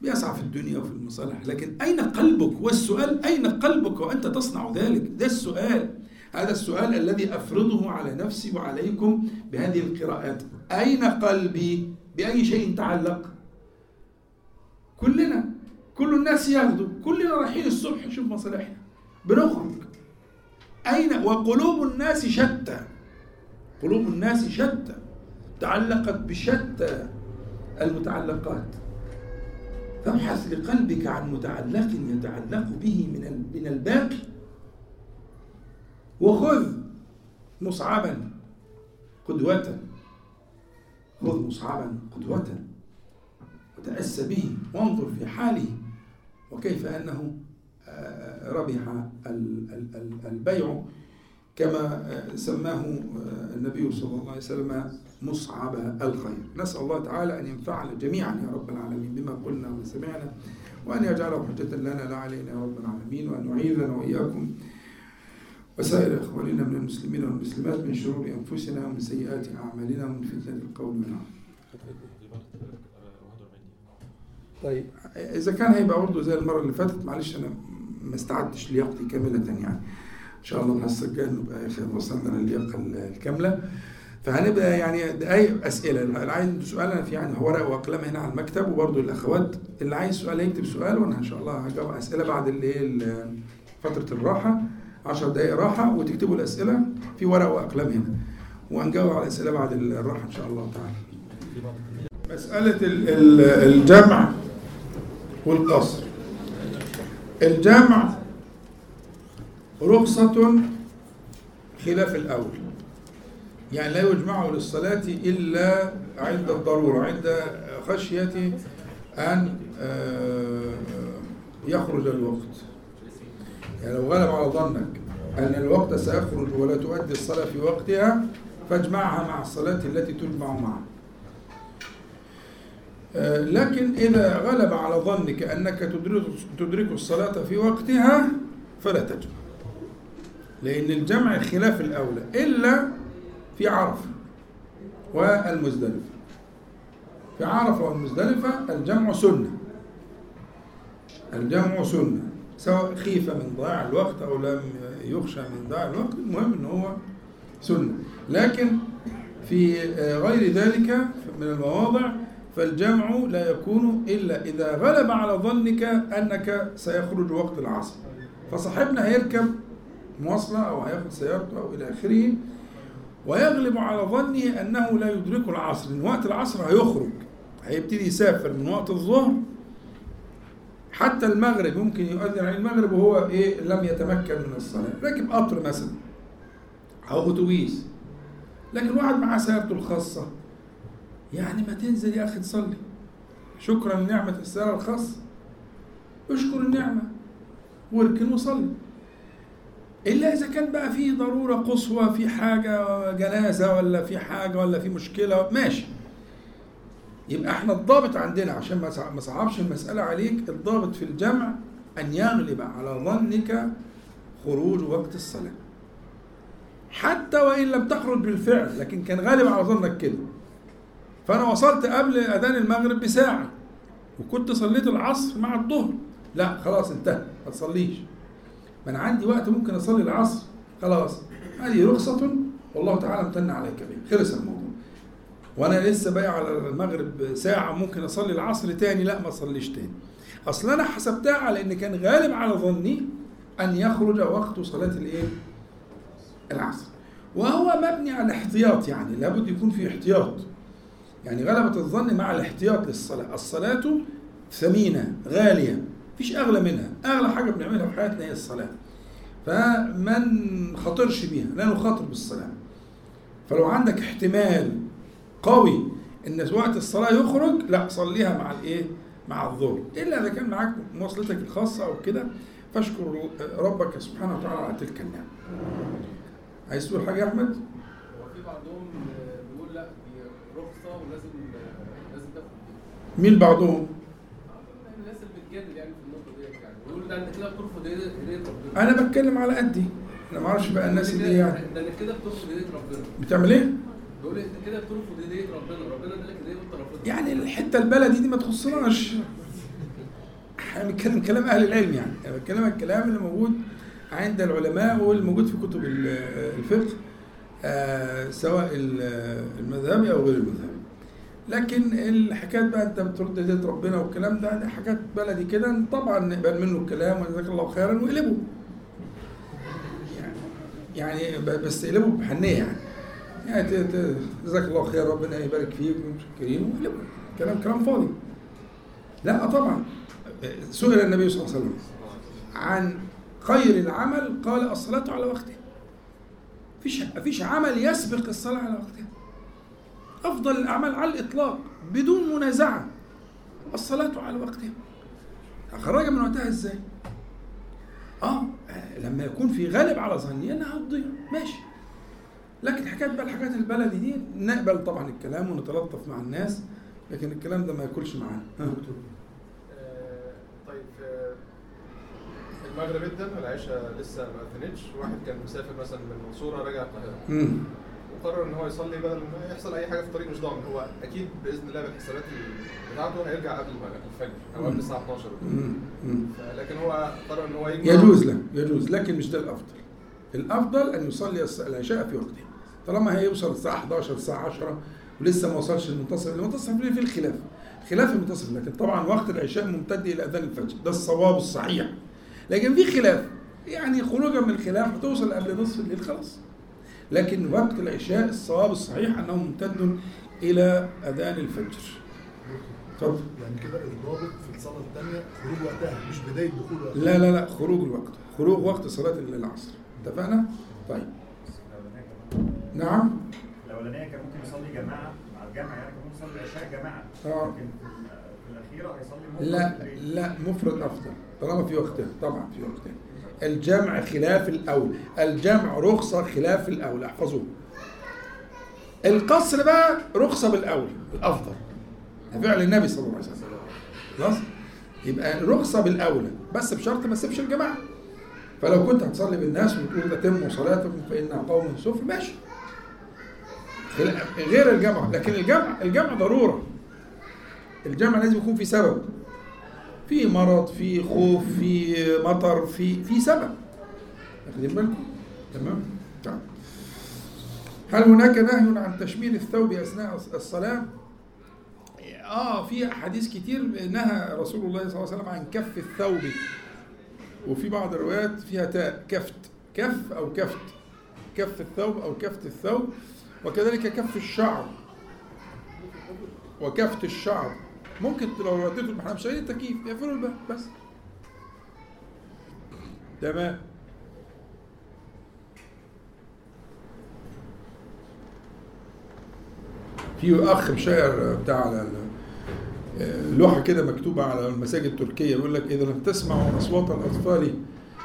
بيسعى في الدنيا وفي المصالح. لكن أين قلبك؟ والسؤال أين قلبك وأنت تصنع ذلك؟ ده السؤال. هذا السؤال الذي أفرضه على نفسي وعليكم بهذه القراءات. أين قلبي؟ بأي شيء تعلق؟ كلنا. كل الناس ياخدوا كلنا رايحين الصبح نشوف مصالحنا. بنخرج. أين؟ وقلوب الناس شتى. قلوب الناس شتى. تعلقت بشتى المتعلقات. فابحث لقلبك عن متعلق يتعلق به من من الباقي. وخذ مصعبا قدوة. خذ مصعبا قدوة. وتأسى به وانظر في حاله. وكيف أنه ربح البيع. كما سماه النبي صلى الله عليه وسلم مصعب الخير. نسأل الله تعالى أن ينفعنا جميعا يا رب العالمين بما قلنا وسمعنا وأن يجعله حجة لنا لا علينا يا رب العالمين وأن يعيذنا وإياكم. وسائر إخواننا من المسلمين والمسلمات من شرور أنفسنا ومن سيئات أعمالنا ومن فتنة القول والعمل. طيب إذا كان هيبقى برضه زي المرة اللي فاتت معلش أنا ما استعدتش لياقتي كاملة يعني. شاء الله الحصة الجاية نبقى وصلنا للياقة الكاملة فهنبقى يعني دقايق أسئلة اللي عايز سؤال أنا في عندي ورق وقلم هنا على المكتب وبرضه الأخوات اللي عايز سؤال يكتب سؤال وأنا إن شاء الله هجاوب أسئلة بعد اللي فترة الراحة 10 دقائق راحة وتكتبوا الأسئلة في ورق وأقلام هنا وهنجاوب على الأسئلة بعد الراحة إن شاء الله تعالى. مسألة الجمع والقصر. الجمع رخصة خلاف الأول. يعني لا يجمع للصلاة إلا عند الضرورة عند خشية أن يخرج الوقت. يعني لو غلب على ظنك أن الوقت سيخرج ولا تؤدي الصلاة في وقتها فاجمعها مع الصلاة التي تجمع معها. لكن إذا غلب على ظنك أنك تدرك الصلاة في وقتها فلا تجمع. لأن الجمع خلاف الأولى إلا في عرفة والمزدلفة. في عرفة والمزدلفة الجمع سنة. الجمع سنة سواء خيف من ضياع الوقت أو لم يخشى من ضياع الوقت المهم أنه هو سنة. لكن في غير ذلك من المواضع فالجمع لا يكون إلا إذا غلب على ظنك أنك سيخرج وقت العصر. فصاحبنا هيركب مواصلة أو هياخد سيارته أو إلى آخره ويغلب على ظنه أنه لا يدرك العصر. إن وقت العصر هيخرج هيبتدي يسافر من وقت الظهر حتى المغرب. ممكن يؤذن على المغرب وهو إيه لم يتمكن من الصلاة. راكب قطر مثلا أو أتوبيس. لكن واحد معاه سيارته الخاصة. يعني ما تنزل يا أخي تصلي. شكرا لنعمة السيارة الخاصة. اشكر النعمة. واركن وصلي. إلا إذا كان بقى في ضرورة قصوى في حاجة جنازة ولا في حاجة ولا في مشكلة ماشي. يبقى إحنا الضابط عندنا عشان ما صعبش المسألة عليك الضابط في الجمع أن يغلب على ظنك خروج وقت الصلاة. حتى وإن لم تخرج بالفعل لكن كان غالب على ظنك كده. فأنا وصلت قبل أذان المغرب بساعة وكنت صليت العصر مع الظهر. لا خلاص انتهى ما تصليش. ما أنا عندي وقت ممكن أصلي العصر خلاص. هذه رخصة والله تعالى امتن عليك بها. خلص الموضوع. وأنا لسه باقي على المغرب ساعة ممكن أصلي العصر تاني. لا ما أصليش تاني. أصل أنا حسبتها على إن كان غالب على ظني أن يخرج وقت صلاة الإيه؟ العصر. وهو مبني على احتياط يعني. لابد يكون في احتياط. يعني غلبة الظن مع الاحتياط للصلاة. الصلاة ثمينة غالية. مفيش أغلى منها. أغلى حاجة بنعملها في حياتنا هي الصلاة. فما نخاطرش بيها لا نخاطر بالصلاة. فلو عندك احتمال قوي إن وقت الصلاة يخرج لا صليها مع الايه مع الظهر. إلا إذا كان معاك مواصلتك الخاصة أو كده فاشكر ربك سبحانه وتعالى على تلك النعمة. عايز تقول حاجة يا أحمد؟ هو في بعضهم بيقول لا دي رخصة ولازم لازم تاخد مين بعضهم؟ الناس اللي بتجادل يعني. يعني ده انت كده بترفض هديه ربنا أنا بتكلم على قدي. أنا ما أعرفش بقى الناس اللي يعني ده انت كده بترفض هديه ربنا بتعمل إيه؟ بيقول انت كده بترفض هديه ربنا ربنا ادالك هديه وانت رافضها يعني الحتة البلدي دي ما تخصناش. إحنا بنتكلم كلام أهل العلم يعني. أنا بتكلم الكلام اللي موجود عند العلماء والموجود في كتب ال- الفقه آه، سواء ال- المذهبي أو غير المذهبي. لكن الحكايات بقى انت بترد هديه ربنا والكلام ده دي حاجات بلدي كده طبعا نقبل منه الكلام وجزاك الله خيرا واقلبه يعني يعني بس اقلبه بحنية يعني. يعني جزاك الله خير ربنا يبارك فيك ومشكرين واقلبه كلام كلام فاضي. لا طبعا. سئل النبي صلى الله عليه وسلم عن خير العمل قال الصلاة على وقتها فيش فيش عمل يسبق الصلاة على وقتها أفضل الأعمال على الإطلاق بدون منازعة. الصلاة على وقتها. أخرجها من وقتها إزاي؟ آه لما يكون في غالب على ظني إنها هتضيع. ماشي. لكن حكاية بقى الحاجات البلدي دي نقبل طبعا الكلام ونتلطف مع الناس لكن الكلام ده ما ياكلش معانا. آه، طيب آه، المغرب ادن والعشاء لسه ما اذنتش واحد كان مسافر مثلا من المنصوره راجع القاهرة. مم. وقرر إن هو يصلي بدل ما يحصل أي حاجة في الطريق مش ضامن. هو أكيد بإذن الله بالحسابات بتاعته هيرجع قبل الفجر أو قبل الساعة 12 مم. مم. لكن هو قرر إن هو يجمع. يجوز له يجوز لكن مش ده الأفضل. الأفضل أن يصلي العشاء في وقته. طالما هيوصل الساعة 11 الساعة 10 ولسه ما وصلش المنتصف المنتصف فيه الخلاف. خلاف المنتصف لكن طبعا وقت العشاء ممتد إلى أذان الفجر. ده الصواب الصحيح. لكن في خلاف. يعني خروجا من الخلاف هتوصل قبل نصف الليل خلاص. لكن وقت العشاء الصواب الصحيح انه ممتد إلى أذان الفجر. اتفضل يعني كده الضابط في الصلاة الثانية خروج وقتها مش بداية دخول وقتها؟ لا لا لا خروج الوقت خروج وقت صلاة العصر. اتفقنا؟ طيب. نعم. الأولانية كان ممكن يصلي جماعة مع الجامع يعني كان ممكن يصلي العشاء جماعة. آه. لكن في ال- في الأخيرة هيصلي مفرد لا. لا مفرد أفضل طالما في وقتها طبعا في وقتها الجمع خلاف الاولى الجمع رخصه خلاف الاولى احفظوه. القصر بقى رخصه بالاولى الأفضل. فعل النبي صلى الله عليه وسلم. خلاص؟ يبقى رخصه بالاولى بس بشرط ما تسيبش الجماعة. فلو كنت هتصلي بالناس وتقول اتموا صلاتكم فانها قوم سفر ماشي. غير الجمع. لكن الجمع الجمع ضرورة. الجمع لازم يكون في سبب. في مرض في خوف في مطر في في سبب. واخدين بالكم؟ تمام؟ طيب. هل هناك نهي عن تشميل الثوب أثناء الصلاة؟ آه في احاديث كتير نهى رسول الله صلى الله عليه وسلم عن كف الثوب. وفي بعض الروايات فيها تاء كفت. كف أو كفت. كف الثوب أو كفت الثوب. وكذلك كف الشعر. وكفت الشعر. ممكن لو رديته إحنا مش التكييف يقفلوا الباب بس. تمام. في أخ مشاعر بتاع على لوحة كده مكتوبة على المساجد التركية يقول لك إذا لم تسمعوا أصوات الأطفال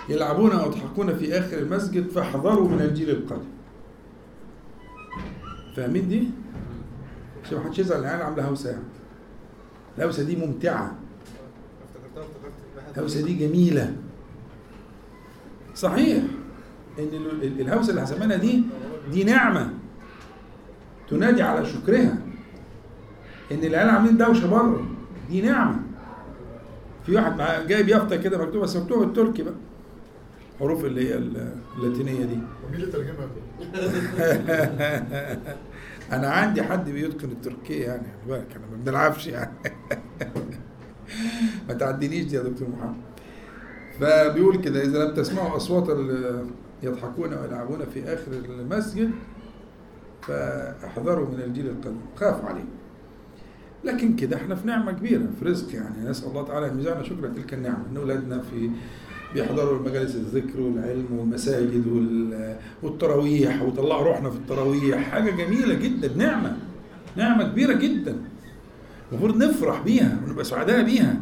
يلعبون أو يضحكون في آخر المسجد فاحذروا من الجيل القادم. فاهمين دي؟ عشان ما حدش يزعل العيال عاملة هوسة يعني. الهوسه دي ممتعة. الهوسه دي جميلة. صحيح إن ال- ال- الهوسة اللي هسمينا دي دي نعمة تنادي على شكرها. إن العيال عاملين دوشة بره دي نعمة. في واحد معاه جايب يافطة كده مكتوبة بس مكتوبة بالتركي بقى. حروف اللي هي ال- اللاتينية دي. ومين اللي ترجمها؟ أنا عندي حد بيتقن التركية يعني خلي بالك أنا ما بنلعبش يعني. ما تعدينيش دي يا دكتور محمد. فبيقول كده إذا لم تسمعوا أصوات يضحكون ويلعبون في آخر المسجد فاحذروا من الجيل القادم خافوا عليه لكن كده إحنا في نعمة كبيرة في رزق يعني. نسأل الله تعالى أن يجعلنا شكر تلك النعمة. ان اولادنا في بيحضروا مجالس الذكر والعلم والمساجد وال- والتراويح ويطلعوا روحنا في التراويح. حاجة جميلة جدا نعمة نعمة كبيرة جدا. المفروض نفرح بيها ونبقى سعداء بيها.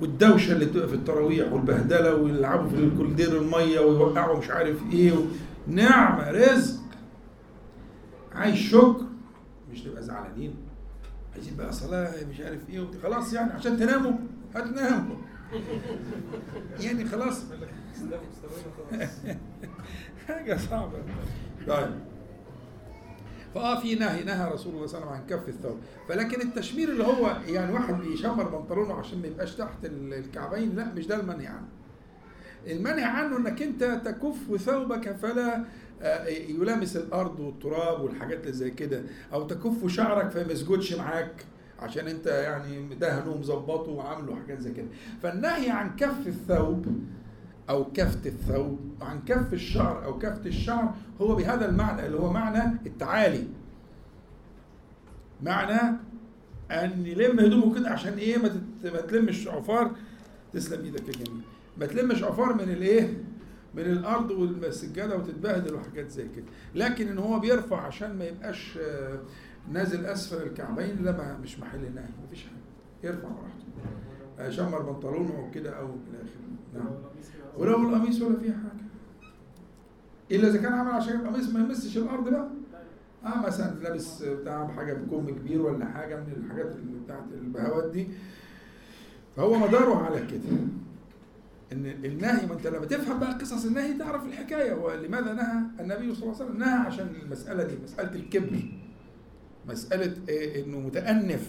والدوشة اللي بتبقى في التراويح والبهدلة ويلعبوا في الكولدير المية ويوقعوا مش عارف إيه و... نعمة رزق. عايز شكر مش نبقى زعلانين. عايزين بقى صلاة مش عارف إيه خلاص يعني عشان تناموا هتناموا. يعني خلاص. حاجة صعبة. طيب. فآه في نهي نهى رسول الله صلى الله عليه وسلم عن كف الثوب. فلكن التشمير اللي هو يعني واحد بيشمر بنطلونه عشان ما يبقاش تحت ال- الكعبين لا مش ده المنهي عنه. المنهي عنه إنك أنت تكف ثوبك فلا آه، يلامس الأرض والتراب والحاجات اللي زي كده أو تكف شعرك فما يسجدش معاك. عشان انت يعني دهنه ومظبطه وعامله حاجات زي كده. فالنهي عن كف الثوب أو كفت الثوب عن كف الشعر أو كفت الشعر هو بهذا المعنى اللي هو معنى التعالي. معنى أن يلم هدومه كده عشان إيه؟ ما, تلمش عفار تسلم إيدك يا جميل. ما تلمش عفار من الإيه؟ من الأرض والسجادة وتتبهدل وحاجات زي كده. لكن إن هو بيرفع عشان ما يبقاش نازل أسفل الكعبين لا مش محل نهي مفيش حاجة. يرفع براحته. آه، شمر بنطلونه كده أو إلى آخره. نعم. ولو القميص ولا فيه حاجة. إلا إذا كان عمل عشان القميص ما يمسش الأرض بقى. آه مثلا لابس بتاع حاجة بكم كبير ولا حاجة من الحاجات اللي بتاعت البهوات دي. فهو مداره على كده. إن النهي ما أنت لما تفهم بقى قصص النهي تعرف الحكاية. ولماذا نهى؟ النبي صلى الله عليه وسلم نهى عشان المسألة دي مسألة الكبر. مسألة إيه؟ إنه متأنف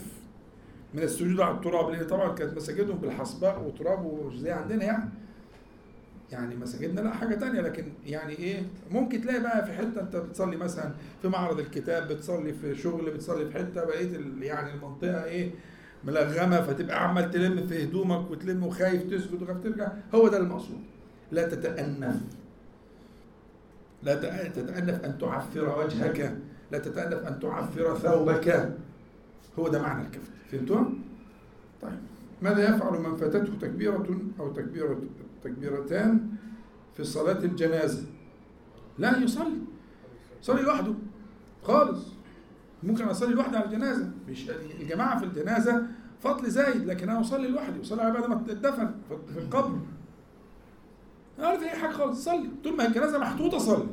من السجود على التراب لأن طبعا كانت مساجدهم بالحصباء وتراب زي عندنا يعني. يعني مساجدنا لا حاجة تانية. لكن يعني إيه؟ ممكن تلاقي بقى في حتة أنت بتصلي مثلا في معرض الكتاب بتصلي في شغل بتصلي في حتة بقيت يعني المنطقة إيه؟ ملغمة فتبقى عمال تلم في هدومك وتلم وخايف تسجد وخايف ترجع. هو ده المقصود. لا تتأنف. لا تأ- تتأنف أن تعفر وجهك. لا تتأنف أن تعفر ثوبك. هو ده معنى الكفت فهمتوا؟ طيب. ماذا يفعل من فاتته تكبيرة أو تكبيرة تكبيرتان في صلاة الجنازة؟ لا يصلي. يصلي لوحده. خالص. ممكن أصلي لوحدي على الجنازة. مش الجماعة في الجنازة فضل زايد لكن أنا أصلي لوحدي. أصلي على بعد ما اتدفن في- القبر. أنا عارف اي حاجة خالص. صلي. طول ما الجنازة محطوطة صلي.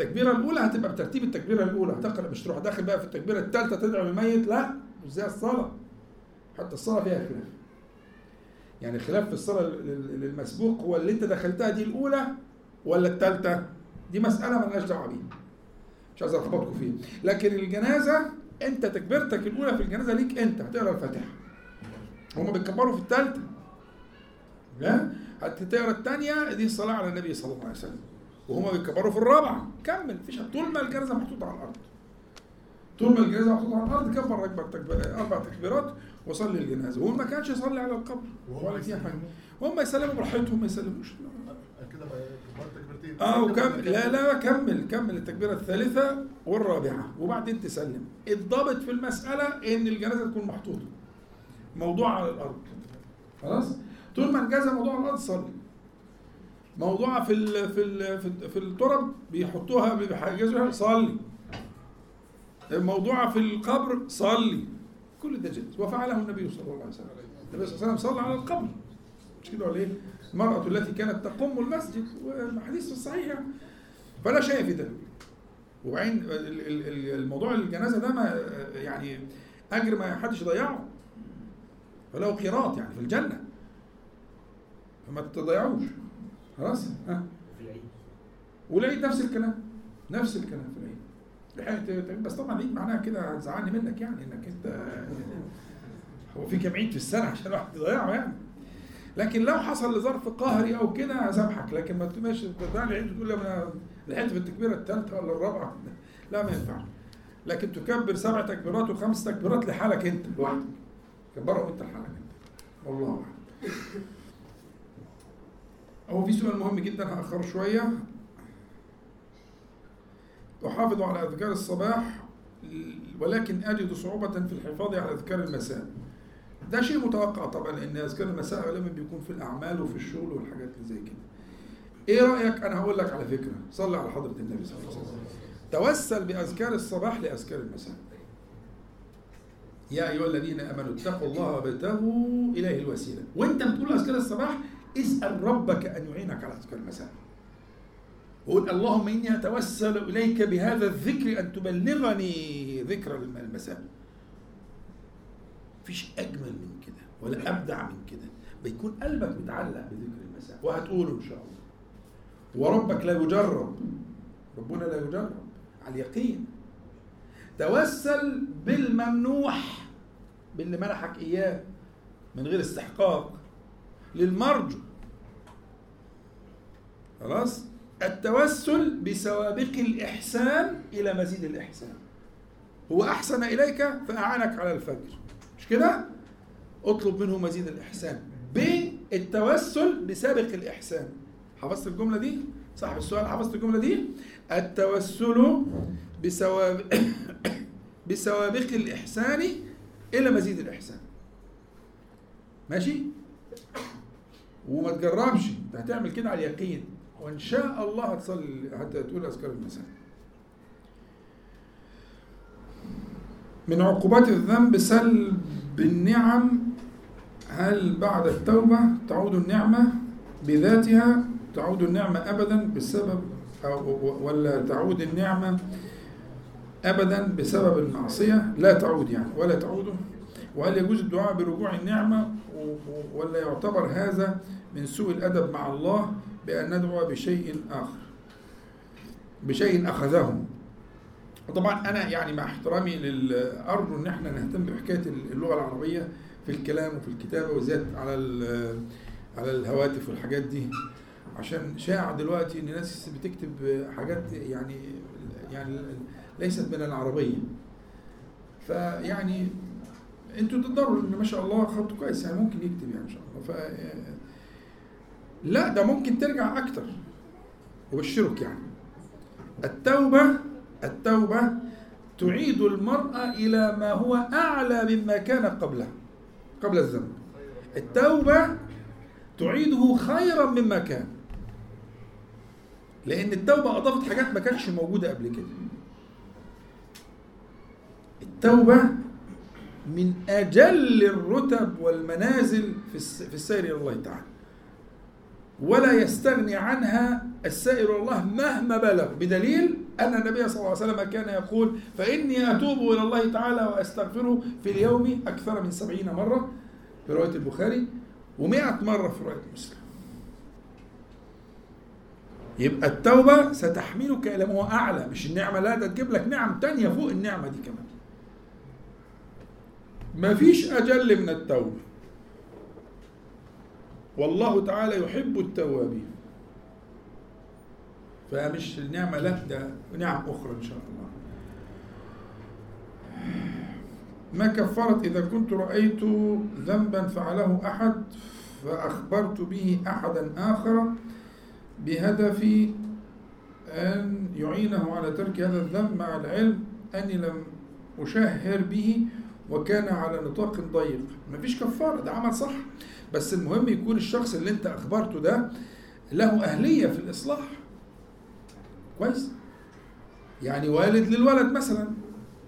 التكبيرة الأولى هتبقى بترتيب التكبيرة الأولى. هتقرأ مش تروح داخل بقى في التكبيرة الثالثه تدعو للميت لا مش زي الصلاة. حتى الصلاة فيها خلاف. يعني خلاف في الصلاة لل- للمسبوق هو اللي انت دخلتها دي الأولى ولا الثالثه دي مسألة مالناش دعوة بيها. مش عايز ألخبطكم فيه لكن الجنازة انت تكبيرتك الأولى في الجنازة ليك انت هتقرأ الفاتحة. هم بيكبروا في الثالثه لا هتقرأ الثانية دي الصلاه على النبي صلى الله عليه وسلم. وهم بيكبروا في الرابعة. كمل مفيش طول ما الجنازه محطوطة على الأرض. طول ما الجنازه محطوطة على الأرض كبر أكبر تكبير أربع تكبيرات وصلي الجنازة. وهو ما كانش يصلي على القبر. ولا فيها حاجة. وهم يسلموا براحتهم ما يسلموش. كده تكبيرتين. آه وكمل لا لا كمل كمل التكبيرة الثالثة والرابعة. وبعدين تسلم. الضابط في المسألة إن الجنازة تكون محطوطة. موضوع على الأرض. خلاص؟ طول ما الجنازه موضوع على الأرض صلي. موضوع في ال في ال في, ال- في الترب بيحطوها بيحجزوها صلي. الموضوع في القبر صلي. كل ده جائز. وفعله النبي صلى الله عليه وسلم. النبي صلى الله عليه وسلم صلى على القبر. مش كده ولا إيه؟ المرأة التي كانت تقوم المسجد والحديث الصحيح يعني. فلا شيء في ذلك وبعدين ال- ال- ال- الموضوع الجنازة ده ما يعني أجر ما حدش يضيعه. فله قيراط يعني في الجنة. فما تضيعوش. خلاص؟ ها؟ في العيد. والعيد نفس الكلام نفس الكلام في العيد. لحقت- بس طبعا العيد معناها كده هتزعلني منك يعني إنك أنت هو في كام عيد في السنة عشان الواحد يضيعه يعني. لكن لو حصل لظرف قهري أو كده هسامحك لكن ما تبقاش تضيع العيد وتقول أنا لحقت في التكبيره الثالثه ولا الرابعة. لا ما ينفعش لكن تكبر سبع تكبيرات وخمس تكبيرات لحالك أنت لوحدك. كبرهم أنت لحالك أنت. والله أعلم. هو في سؤال مهم جدا هأخره شوية. أحافظ على أذكار الصباح ولكن أجد صعوبة في الحفاظ على أذكار المساء. ده شيء متوقع طبعا لأن أذكار المساء غالبا بيكون في الأعمال وفي الشغل والحاجات اللي زي كده. إيه رأيك؟ أنا هقول لك على فكرة. صلي على حضرة النبي صلى الله عليه وسلم. توسل بأذكار الصباح لأذكار المساء. يا أيها الذين آمنوا اتقوا الله وابتغوا إليه الوسيلة. وأنت بتقول أذكار الصباح اسأل ربك أن يعينك على أذكار المساء وقول اللهم إني أتوسل إليك بهذا الذكر أن تبلغني ذكر المساء مفيش أجمل من كده ولا أبدع من كده. بيكون قلبك متعلق بذكر المساء وهتقوله إن شاء الله. وربك لا يجرب ربنا لا يجرب على اليقين. توسل بالممنوح باللي منحك إياه من غير استحقاق. للمرجو خلاص التوسل بسوابق الإحسان إلى مزيد الإحسان هو أحسن إليك فأعانك على الفجر مش كده؟ اطلب منه مزيد الإحسان بالتوسل بسابق الإحسان حفظت الجملة دي؟ صاحب السؤال حفظت الجملة دي؟ التوسل بسوابق بسوابق الإحسان إلى مزيد الإحسان ماشي؟ وما تجربش انت هتعمل كده على اليقين. وإن شاء الله هتصلي حتى تقول أذكار المساء. من عقوبات الذنب سلب النعم. هل بعد التوبة تعود النعمة بذاتها؟ تعود النعمة أبدا بسبب أو ولا تعود النعمة أبدا بسبب المعصية؟ لا تعود يعني ولا تعود. وهل يجوز الدعاء برجوع النعمة؟ ولا يعتبر هذا من سوء الأدب مع الله بأن ندعو بشيء آخر بشيء أخذه طبعا أنا يعني مع احترامي أرجو إن إحنا نهتم بحكاية اللغة العربية في الكلام وفي الكتابة وزيادة على على الهواتف والحاجات دي. عشان شاع دلوقتي إن الناس بتكتب حاجات يعني يعني ليست من العربية. فيعني أنتوا تقدروا ان ما شاء الله خطه كويس يعني ممكن يكتب يعني ان شاء الله. ف لا ده ممكن ترجع أكتر. وبشرك يعني. التوبة التوبة تعيد المرأة إلى ما هو أعلى مما كان قبله قبل الذنب. التوبة تعيده خيرا مما كان. لأن التوبة أضافت حاجات ما كانتش موجودة قبل كده. التوبة من أجل الرتب والمنازل في السير إلى الله تعالى. ولا يستغني عنها السائر الله مهما بلغ. بدليل أن النبي صلى الله عليه وسلم كان يقول فإني أتوب إلى الله تعالى وأستغفره في اليوم أكثر من سبعين مرة في رواية البخاري ومئة مرة في رواية مسلم. يبقى التوبة ستحملك إلى ما هو أعلى. مش النعمة لا ده تجيب لك نعم تانية فوق النعمة دي كمان. ما فيش أجل من التوبة. والله تعالى يحب التوابين. فمش النعمة لا ده نعم أخرى إن شاء الله. ما كفرت إذا كنت رأيت ذنبا فعله أحد فأخبرت به أحدا آخر بهدف أن يعينه على ترك هذا الذنب مع العلم أني لم أشهر به وكان على نطاق ضيق. مفيش كفارة ده عمل صح. بس المهم يكون الشخص اللي انت أخبرته ده له أهلية في الإصلاح. كويس؟ يعني والد للولد مثلا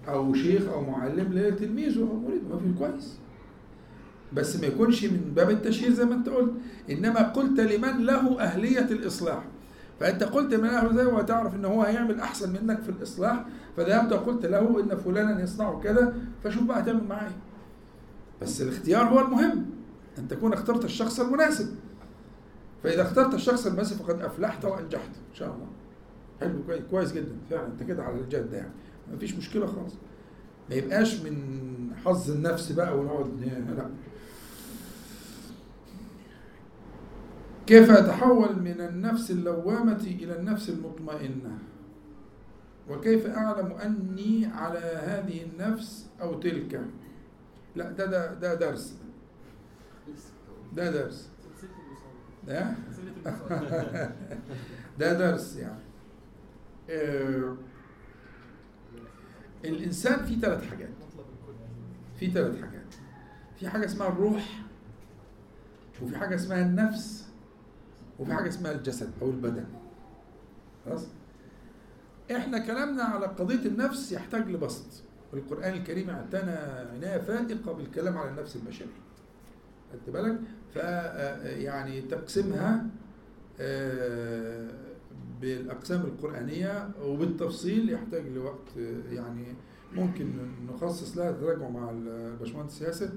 أو شيخ أو معلم لتلميذه أو مريد ما في كويس. بس ما يكونش من باب التشهير زي ما انت قلت. إنما قلت لمن له أهلية الإصلاح. فأنت قلت من اهله زي وتعرف إن هو هيعمل أحسن منك في الإصلاح فذهبت وقلت له إن فلانا يصنع كذا فشوف بقى هتعمل معاه بس الاختيار هو المهم أن تكون اخترت الشخص المناسب. فإذا اخترت الشخص المناسب فقد أفلحت وأنجحت إن شاء الله. حلو كويس جدا. فعلا أنت كده على الجد يعني. ما فيش مشكلة خالص. ما يبقاش من حظ النفس بقى ونقعد لا. كيف أتحول من النفس اللوامة إلى النفس المطمئنة؟ وكيف أعلم أني على هذه النفس أو تلك؟ لا ده ده ده درس. ده درس. ده ده درس يعني. آه الإنسان فيه ثلاث حاجات. في ثلاث حاجات. في حاجة اسمها الروح وفي حاجة اسمها النفس وفي حاجة اسمها الجسد أو البدن. خلاص؟ إحنا كلامنا على قضية النفس يحتاج لبسط. القرآن الكريم اعتنى عناية فائقة بالكلام على النفس البشرية. خدت بالك؟ يعني تقسيمها بالأقسام القرآنية وبالتفصيل يحتاج لوقت آه، يعني ممكن نخصص لها تراجعوا مع الباشمهندس ياسر.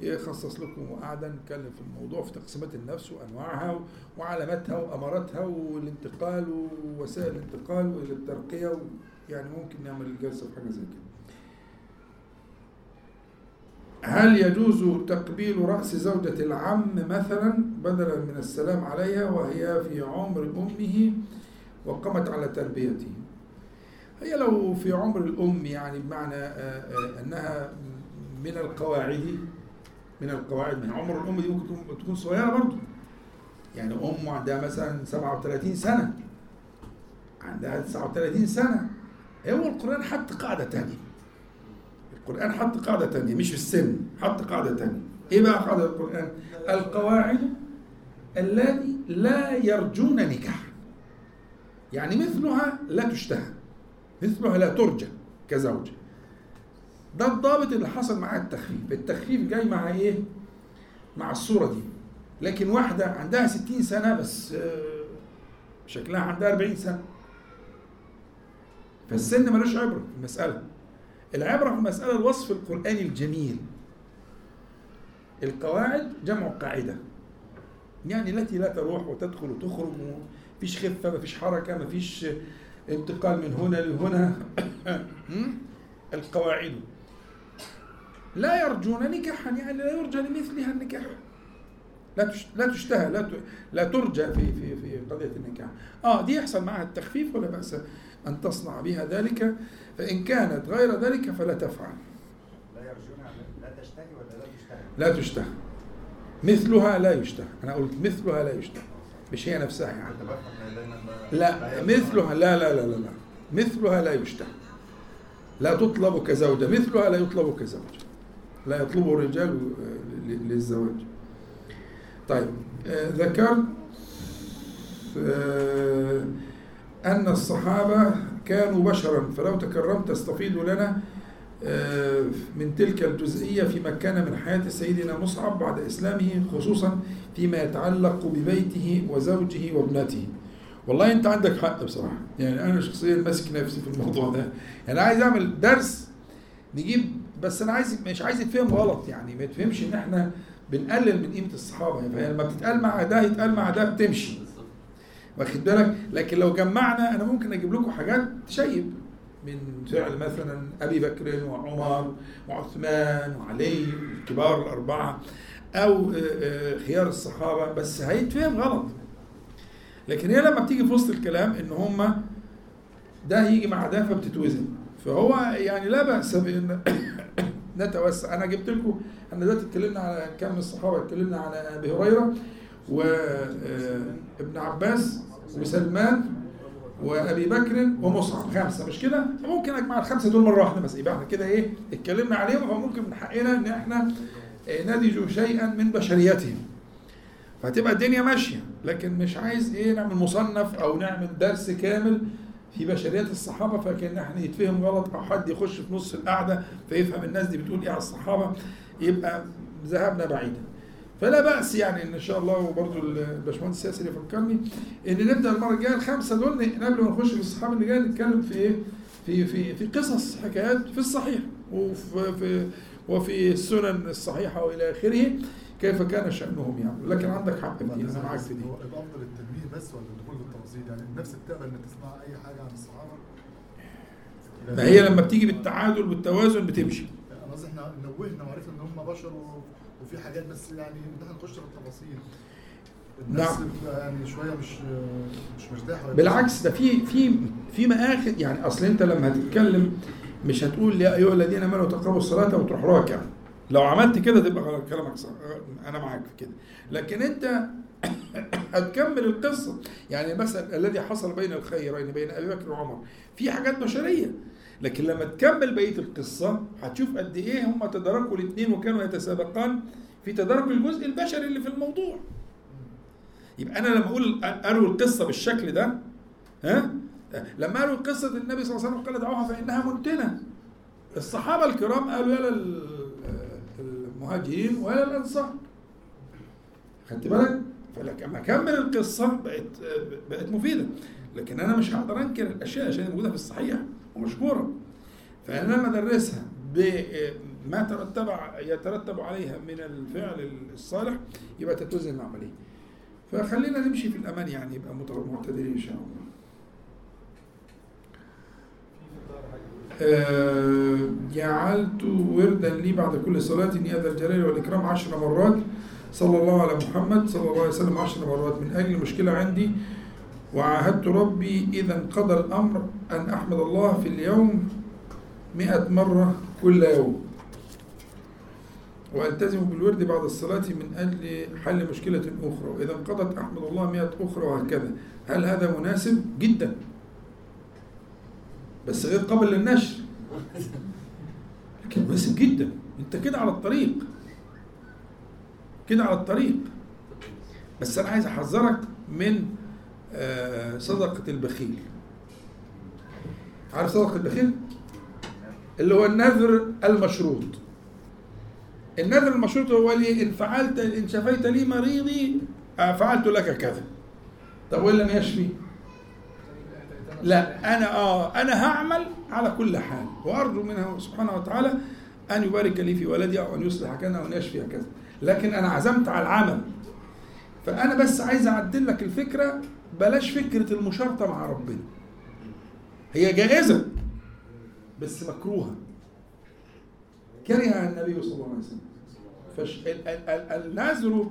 يخصص لكم قعدة نتكلم في الموضوع في تقسيمات النفس وأنواعها وعلاماتها وأماراتها والانتقال ووسائل الانتقال والترقية يعني ممكن نعمل جلسة في حاجة زي كده. هل يجوز تقبيل رأس زوجة العم مثلا بدلا من السلام عليها وهي في عمر أمه وقامت على تربيته؟ هي لو في عمر الأم يعني بمعنى آه، آه، أنها من القواعد من القواعد من عمر الأم دي ممكن تكون- صغيرة برضه يعني أم عندها مثلا 37 سنة. عندها 39 سنة. هو القرآن حط قاعدة تانية؟ القرآن حط قاعدة تانية مش في السن حط قاعدة تانية. إيه بقى قاعدة القرآن؟ القواعد التي لا يرجون نكاح يعني مثلها لا تشتهى مثلها لا ترجى كزوجة. ده الضابط اللي حصل معاه التخفيف. التخفيف جاي مع إيه؟ مع الصورة دي. لكن واحدة عندها ستين سنة بس آه، شكلها عندها أربعين سنة. فالسن ملوش عبرة في المسألة. العبرة في المسألة الوصف القرآني الجميل. القواعد جمع قاعدة. يعني التي لا تروح وتدخل وتخرج مفيش خفة مفيش حركة مفيش انتقال من هنا لهنا. القواعد. لا يرجون نكاحا يعني لا يرجى لمثلها النكاح. لا لا تشتهى لا لا ترجى في في في قضية النكاح. آه دي يحصل معها التخفيف ولا بأس أن تصنع بها ذلك؟ فإن كانت غير ذلك فلا تفعل. لا يرجون لا تشتهي ولا لا تشتهي. لا تشتهى مثلها لا يشتهى أنا قلت مثلها لا يشتهى مش هي نفسها يعني. لا. مثلها لا لا لا لا لا. مثلها لا يشتهى لا تطلب كزوجة. مثلها لا يطلب كزوجة. لا يطلبه الرجال للزواج. طيب آه، ذكرت آه، أن الصحابة كانوا بشرا فلو تكرمت تستفيد لنا آه، من تلك الجزئية فيما كان من حياة سيدنا مصعب بعد إسلامه خصوصا فيما يتعلق ببيته وزوجه وابنته. والله أنت عندك حق بصراحة. يعني أنا شخصيا ماسك نفسي في الموضوع ده. يعني عايز أعمل درس نجيب بس أنا عايز مش عايز يتفهم غلط يعني. ما يتفهمش إن إحنا بنقلل من قيمة الصحابة. يعني لما بتتقال مع ده يتقال مع ده بتمشي. واخد بالك؟ لكن لو جمعنا أنا ممكن أجيب لكم حاجات تشيب. من فعل مثلا أبي بكر وعمر وعثمان وعلي الكبار الأربعة أو آه، آه، خيار الصحابة. بس هيتفهم غلط. لكن هي لما بتيجي في وسط الكلام إن هم ده هيجي مع ده فبتتوزن. فهو يعني لا بأس بإن نتوسع. أنا جبت لكم إحنا دلوقتي اتكلمنا على كم الصحابة اتكلمنا على أبي هريرة وابن عباس وسلمان وأبي بكر ومصعب. خمسة مش كده؟ ممكن أجمع الخمسة دول مرة واحدة بس. يبقى إحنا كده إيه اتكلمنا عليهم فممكن من حقنا إن إحنا آه، ندج شيئا من بشريتهم. فهتبقى الدنيا ماشية لكن مش عايز إيه نعمل مصنف أو نعمل درس كامل في بشريات الصحابة فكان إحنا يتفهم غلط أو حد يخش في نص القعدة فيفهم الناس دي بتقول إيه على الصحابة يبقى ذهبنا بعيدا فلا بأس يعني إن شاء الله وبرضه الباشمهندس ياسر يفكرني إن نبدأ المرة الجاية الخمسة دول قبل ما نخش في الصحابة اللي جاية نتكلم في إيه؟ في في في قصص حكايات في الصحيح وفي في وفي السنن الصحيحة وإلى آخره كيف كان شأنهم يعني لكن عندك حق في دي أنا معاك في دي. هو الأفضل التنبيه بس ولا الدخول في التفاصيل يعني النفس بتقبل إنك تسمع أي حاجة عن الصحابة. ما هي لما بتيجي بالتعادل والتوازن بتمشي. أنا قصدي إحنا نوهنا وعرفنا إن هم بشر. وفي حاجات بس يعني إن إحنا نخش في التفاصيل. الناس نعم. يعني شوية مش مش مرتاحة. بالعكس ده في في في مآخذ. يعني أصل أنت لما هتتكلم مش هتقول يا أيها الذين آمنوا تقربوا الصلاة وتروح راكع. لو عملت كده تبقى كلامك صح. أنا معاك في كده. لكن أنت هتكمل القصة. يعني مثلا الذي حصل بين الخيرين بين أبي بكر وعمر في حاجات بشرية. لكن لما تكمل بقية القصة هتشوف قد إيه هم تداركوا الاثنين وكانوا يتسابقان في تدارك الجزء البشري اللي في الموضوع. يبقى أنا لما أقول أروي القصة بالشكل ده ها؟ لما قالوا قصة النبي صلى الله عليه وسلم قال دعوها فإنها منتنه الصحابة الكرام قالوا يا المهاجرين ويا للانصار خدت بالك؟ فلما اكمل القصة بقت بقت مفيدة لكن أنا مش هقدر أنكر الأشياء عشان هي موجودة في الصحيح ومشهورة. فأنا لما ادرسها بما ترتب يترتب عليها من الفعل الصالح يبقى تتوزن العملية فخلينا نمشي في الأمان يعني يبقى معتدلين إن شاء الله آه، جعلت وردا لي بعد كل صلاة يا ذا الجلال والإكرام عشر مرات. صلى الله على محمد صلى الله عليه وسلم عشر مرات. من أجل مشكلة عندي وعاهدت ربي إذا انقضى الأمر أن أحمد الله في اليوم مئة مرة كل يوم. وألتزم بالورد بعد الصلاة من أجل حل مشكلة أخرى. وإذا انقضت أحمد الله مئة أخرى وهكذا. هل هذا مناسب؟ جدا. بس غير قابل للنشر لكن مناسب جدا. أنت كده على الطريق. كده على الطريق. بس أنا عايز أحذرك من آه، صدقة البخيل. عارف صدقة البخيل؟ اللي هو النذر المشروط. النذر المشروط هو لي إن فعلت إن شفيت لي مريضي آه، فعلت لك كذا. طب وان لم يشفي؟ لا أنا آه أنا هعمل على كل حال وأرجو منه سبحانه وتعالى أن يبارك لي في ولدي أو أن يصلح كذا أو أن يشفي كذا. لكن أنا عزمت على العمل. فأنا بس عايز أعدل لك الفكرة بلاش فكرة المشارطة مع ربنا. هي جائزة بس مكروهة. كره النبي صلى الله عليه وسلم. فش ال- ال- ال- النذر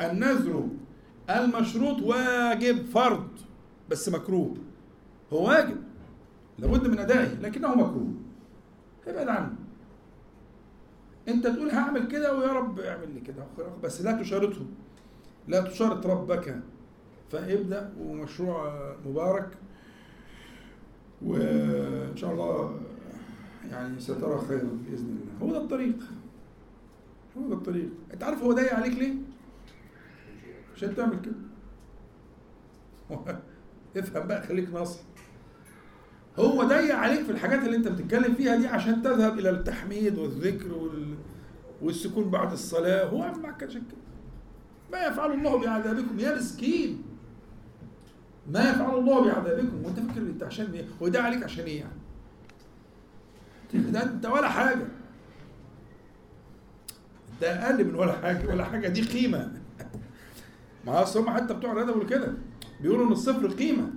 النذر المشروط واجب فرض بس مكروه. هو واجب لابد من أدائه لكنه مكروه. ابعد عنه. أنت تقول هعمل كده ويا رب اعمل لي كده بس لا تشارطه لا تشارط ربك. فابدأ ومشروع مبارك وإن شاء الله يعني سترى خيرا بإذن الله. هو ده الطريق. هو ده الطريق. أنت عارف هو ضايق عليك ليه؟ عشان تعمل كده. افهم بقى خليك ناصح هو ضيق عليك في الحاجات اللي انت بتتكلم فيها دي عشان تذهب إلى التحميد والذكر وال... والسكون بعد الصلاة. هو معاك عشان كده. ما يفعل الله بعذابكم يا مسكين. ما يفعل الله بعذابكم. وانت فاكر انت عشان إيه؟ وده عليك عشان إيه يعني؟ ده انت ولا حاجة. ده أقل من ولا حاجة. ولا حاجة دي قيمة. ما أصل هم حتى بتوع بيقولوا كده بيقولوا إن الصفر قيمة.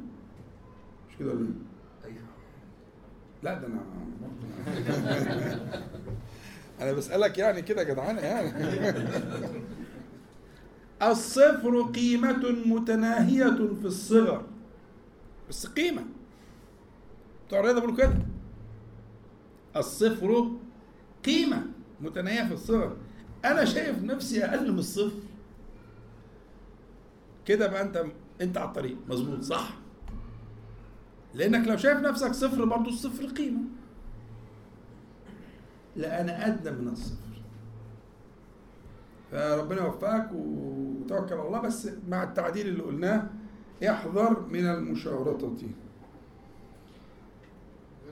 مش كده؟ لا ده أنا أنا بسألك يعني كده جدعانه يعني. الصفر قيمة متناهية في الصغر. بس قيمة. بتوع الرياضة بيقولوا كده. الصفر قيمة متناهية في الصغر. أنا شايف نفسي أقل من الصفر. كده بقى أنت أنت على الطريق. مظبوط صح؟ لأنك لو شايف نفسك صفر برضه الصفر قيمة. لا أنا أدنى من الصفر. فربنا يوفقك وتوكل على الله بس مع التعديل اللي قلناه احذر من المشارطة.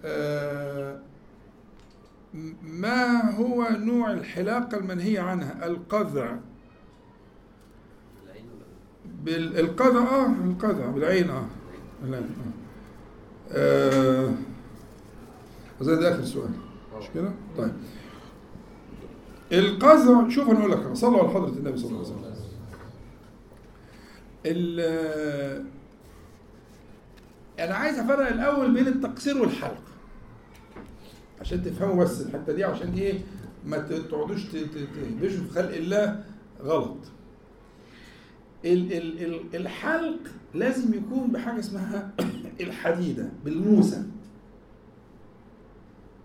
آه، ما هو نوع الحلاقة المنهية عنها؟ القذع. بالقذع آه القذع بالعين آه. بالعين آه, آه. أظن ده آخر سؤال. مش كده؟ طيب. القذع شوف أنا أقول لك صلوا على حضرة النبي صلى الله عليه وسلم. ال- أنا عايز أفرق الأول بين التقصير والحلق. عشان تفهموا بس الحتة دي عشان إيه؟ ما تقعدوش تهبشوا في خلق الله غلط. ال- ال- ال- الحلق لازم يكون بحاجة اسمها الحديدة بالموسى.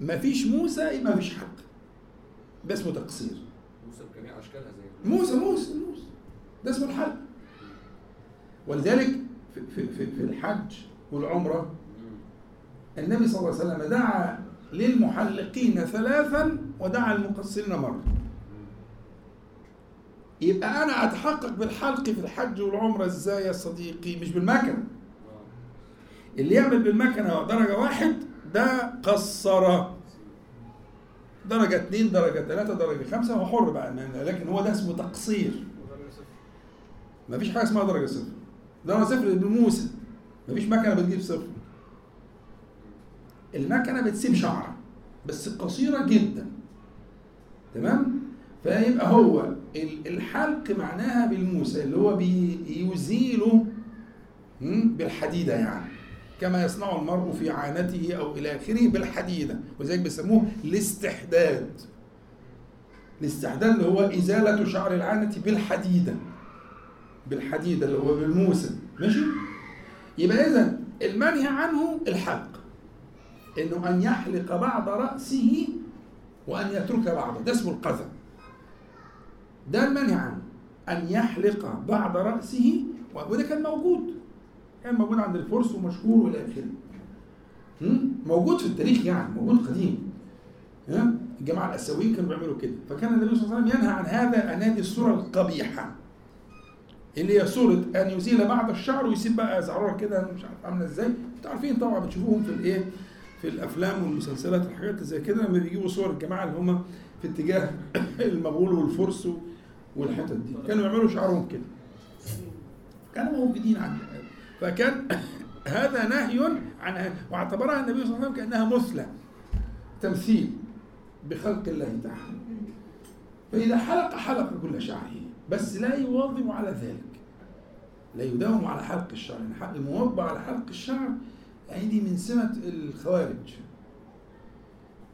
مفيش موسى يبقى مفيش حلق ده اسمه تقصير. موسى بجميع أشكالها زي موسى موسى موسى. ده اسمه الحلق ولذلك في, في, في, في الحج والعمرة النبي صلى الله عليه وسلم دعا للمحلقين ثلاثا ودعا للمقصرين مرة. يبقى أنا أتحقق بالحلق في الحج والعمرة إزاي يا صديقي؟ مش بالمكنة اللي يعمل بالمكنة درجة واحد ده قصر درجة اتنين درجة تلاتة درجة خمسة هو حر بقى لكن هو ده اسمه تقصير. ما فيش حاجة اسمها درجة صفر. درجة صفر بالموسى مفيش مكنة بتجيب صفر. المكنة بتسيب شعرة بس قصيرة جدا. تمام؟ فيبقى هو الحلق معناها بالموسى اللي هو بيزيله مم، بالحديدة يعني كما يصنع المرء في عانته أو إلى آخره بالحديدة وذلك بيسموه الاستحداد. الاستحداد اللي هو إزالة شعر العانة بالحديدة بالحديدة اللي هو بالموسى ماشي؟ يبقى اذا المنهي عنه الحلق إنه أن يحلق بعض رأسه وأن يترك بعضه ده اسمه القذى ده المنهي عنه أن يحلق بعض رأسه وده كان موجود. كان موجود عند الفرس ومشهور وإلى آخره؟ موجود في التاريخ يعني موجود قديم. الجماعة الأسيويين كانوا بيعملوا كده. فكان النبي صلى الله عليه وسلم ينهى عن هذا ان هذه الصورة القبيحة اللي هي صورة أن يزيل بعض الشعر ويسيب بقى زعرور كده مش عارف عاملة إزاي. أنتوا عارفين طبعا بتشوفوهم في الإيه؟ في الأفلام والمسلسلات الحاجات اللي زي كده لما بيجيبوا صور الجماعة اللي هم في اتجاه المغول والفرس والحتت دي. كانوا يعملوا شعرهم كده. كانوا موجودين عن فكان هذا نهي عن واعتبرها النبي صلى الله عليه وسلم كأنها مثلى تمثيل بخلق الله تعالى. فإذا حلق حلق كل شعره. بس لا يواظب على ذلك. لا يداوم على حلق الشعر. يعني على حلق الشعر يعني دي من سمة الخوارج.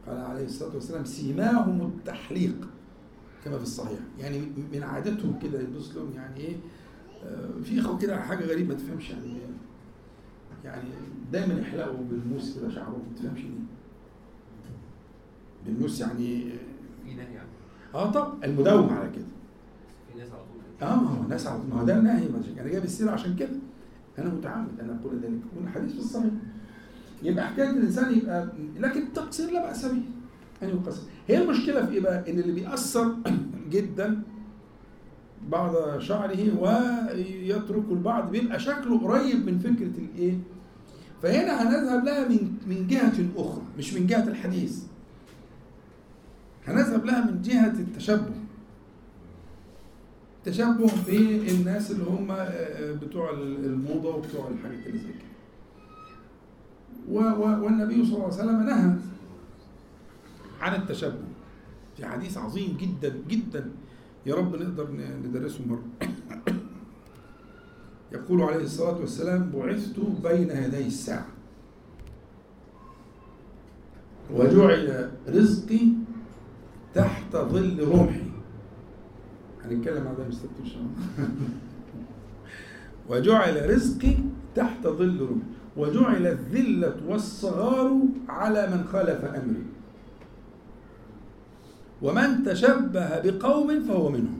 قال عليه الصلاة والسلام سيماهم التحليق. كما في الصحيح. يعني من عادتهم كده يبص لهم يعني إيه آه، في اخوه كده حاجة غريبة ما تفهمش يعني إيه. يعني دايما يحلقوا بالموس كده شعرهم ما تفهمش ليه. بالموس يعني نهي يعني. آه طب المداوم على كده. في ناس على طول. آه ما هو الناس على ما هو ده النهي أنا جايب السيرة عشان كده. أنا متعمد إن أقول ذلك والحديث في الصحيح. يبقى حكاية الإنسان يبقى لكن التقصير لا بأس به. يقصر هي المشكلة في إيه بقى؟ إن اللي بيأثر جدا بعض شعره ويترك البعض بيبقى شكله قريب من فكرة الإيه؟ فهنا هنذهب لها من من جهة أخرى مش من جهة الحديث هنذهب لها من جهة التشبه تشبه بالناس اللي هم آه، بتوع الموضة وبتوع الحاجات اللي زي كده والنبي صلى الله عليه وسلم نهى عن التشبه. في حديث عظيم جدا جدا يا رب نقدر ندرسه مرة. يقول عليه الصلاة والسلام بعثت بين يدي الساعة وجعل رزقي تحت ظل رمحي هنتكلم عن ده مستر ان شاء الله وجعل رزقي تحت ظل رمحي وجعل الذلة والصغار على من خالف أمري. ومن تشبه بقوم فهو منهم.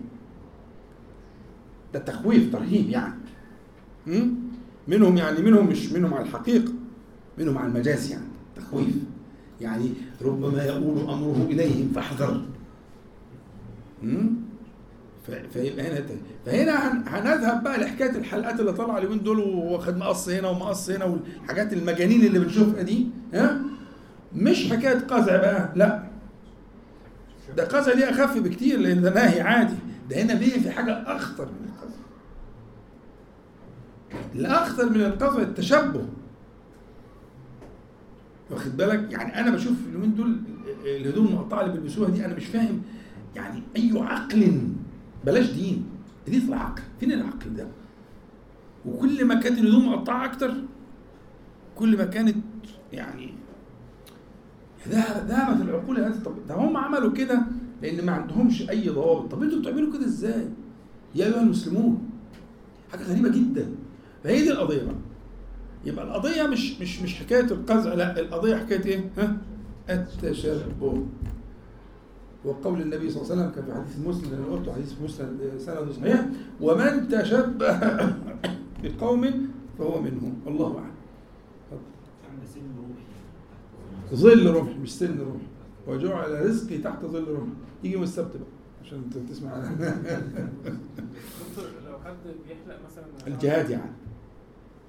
ده تخويف ترهيب يعني. م? منهم يعني منهم مش منهم على الحقيقة منهم على المجاز يعني. تخويف. يعني ربما يقول أمره إليهم فاحذر فيبقى هنا فهنا هن- هنذهب بقى لحكاية الحلقات اللي طالعة اليومين دول واخد مقص هنا ومقص هنا والحاجات المجانين اللي بنشوفها دي ها؟ مش حكاية قزع بقى لا. ده قزع دي أخف بكتير لأن ده نهي عادي. ده هنا بيه في حاجة أخطر من القزع الأخطر من القزع التشبه. واخد بالك؟ يعني أنا بشوف اليومين دول الهدوم المقطعة اللي بيلبسوها دي أنا مش فاهم يعني أي عقل بلاش دين. دي في العقل. فين العقل ده؟ وكل ما كانت الهدوم مقطعة أكتر كل ما كانت يعني ذهبت العقول هذه طب ده هم عملوا كده لأن ما عندهمش أي ضوابط. طب أنتوا بتعملوا كده إزاي؟ يا أيها المسلمون حاجة غريبة جدا. فهي دي القضية بقى. يبقى القضية مش مش مش حكاية القزع لا القضية حكاية إيه؟ ها؟ التشبه. وقول النبي صلى الله عليه وسلم كان في حديث مسلم اللي قلته حديث مسلم سند صحيح. ومن تشبه بقوم فهو منهم. الله أعلم عند سن روحي ظل رمح مش سن رمح. وجعل رزقي تحت ظل رمح. يجي يوم السبت بقى عشان انت تسمع دكتور لو حد بيحلق مثلا الجهاد يعني.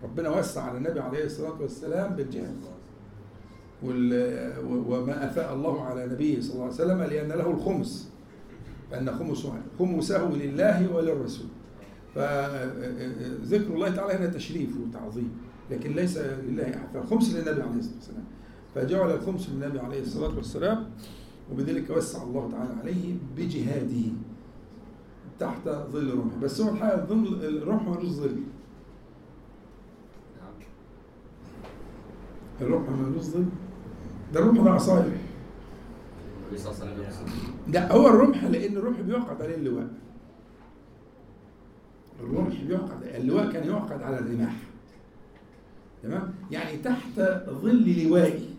ربنا وسع على النبي عليه الصلاة والسلام بالجهاد. وما أفاء الله على نبيه صلى الله عليه وسلم لأن له الخمس. فأن خمسه خمسه لله وللرسول. فذكر الله تعالى هنا تشريف وتعظيم. لكن ليس لله أحد. فالخمس للنبي عليه الصلاة والسلام. فجعل الخمس للنبي عليه الصلاة والسلام وبذلك وسع الله تعالى عليه بجهاده تحت ظل رمح بس هو الحقيقة ظل الرمح ملوش ظل. الرمح ملوش ظل. ده الرمح ده يقصد. لا هو الرمح لأن الرمح بيعقد عليه اللواء. الرمح بيعقد اللواء كان يعقد على الرماح. تمام؟ يعني تحت ظل لوائي.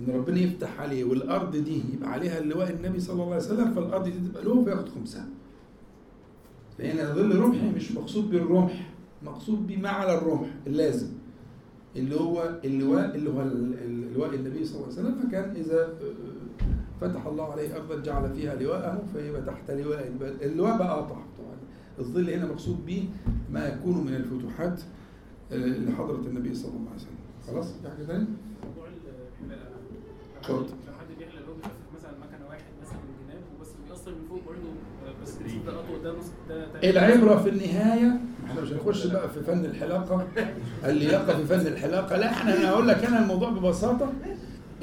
إن ربنا يفتح عليه والأرض دي يبقى عليها اللواء النبي صلى الله عليه وسلم فالأرض دي تبقى له فياخد خمسها فهنا ظل رمحي مش مقصود بالرمح مقصود بما على الرمح اللازم اللي هو اللواء اللي هو ال- ال- اللواء النبي صلى الله عليه وسلم فكان إذا فتح الله عليه ارضا جعل فيها لواءه فيبقى تحت لواء اللواء بقى قطع الظل هنا مقصود به ما يكون من الفتوحات اللي حضرت النبي صلى الله عليه وسلم. خلاص؟ في حاجة ثانية موضوع الحلال لو اتفضل. لو حد بيحلق مثلا مكنه واحد مثلا من وبس بيأثر من فوق برضه بس ده أطول ده نص ده العبرة في النهاية إحنا مش هنخش بقى في فن الحلاقة. اللياقة في فن الحلاقة. لا إحنا أنا هقول لك أنا الموضوع ببساطة.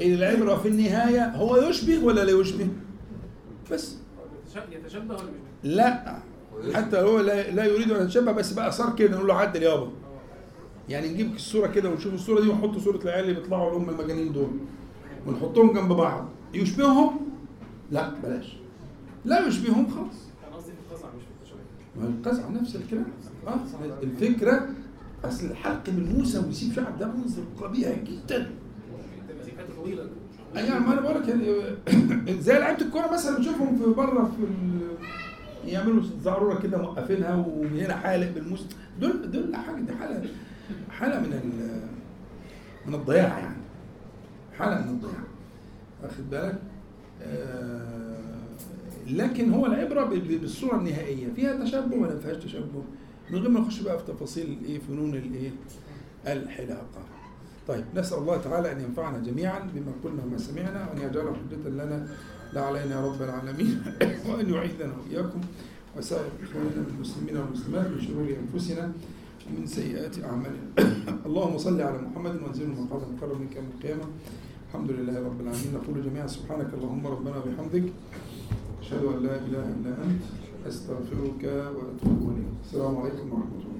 العبرة في النهاية هو يشبه ولا لا يشبه؟ بس. يتش- يتشبه ولا لا. حتى هو لا, لا يريد أن يتشبه بس بقى صار كده نقول له عدل يابا. يعني نجيب الصورة كده ونشوف الصورة دي ونحط صورة العيال اللي بيطلعوا اللي هم المجانين دول. ونحطهم جنب بعض. يشبههم؟ لا بلاش. لا يشبههم خالص. أنا قصدي في القزع مش في القزع. نفس الكلام. آه الفكرة أصل الحلق بالموسى ويسيب شعر ده منظر قبيح جدا. أيوه ما أنا بقول لك يعني زي لعيبة الكورة مثلا بتشوفهم في بره في. يعملوا زعروره كده موقفينها ومن هنا حالق بالموسى. دول دول حاجة دي حالة حالة من ال... من الضياع يعني. حالة من الضياع. واخد بالك؟ آه لكن هو العبرة بالصورة النهائية. فيها تشبه ولا فيهاش تشبه؟ من غير ما نخش بقى في تفاصيل الايه فنون الايه؟ الحلاقة. طيب نسأل الله تعالى أن ينفعنا جميعا بما قلنا وما سمعنا وأن يجعله حجة لنا لا علينا رب العالمين وأن يعيذنا وإياكم. وسائر إخواننا المسلمين والمسلمات من شرور أنفسنا ومن سيئات أعمالنا. اللهم صل على محمد وانزله مقام مقرب منك يوم القيامة. الحمد لله رب العالمين. نقول جميعا سبحانك اللهم ربنا وبحمدك أشهد أن لا إله إلا أنت. أستغفرك وأتوب إليك. السلام عليكم ورحمة الله.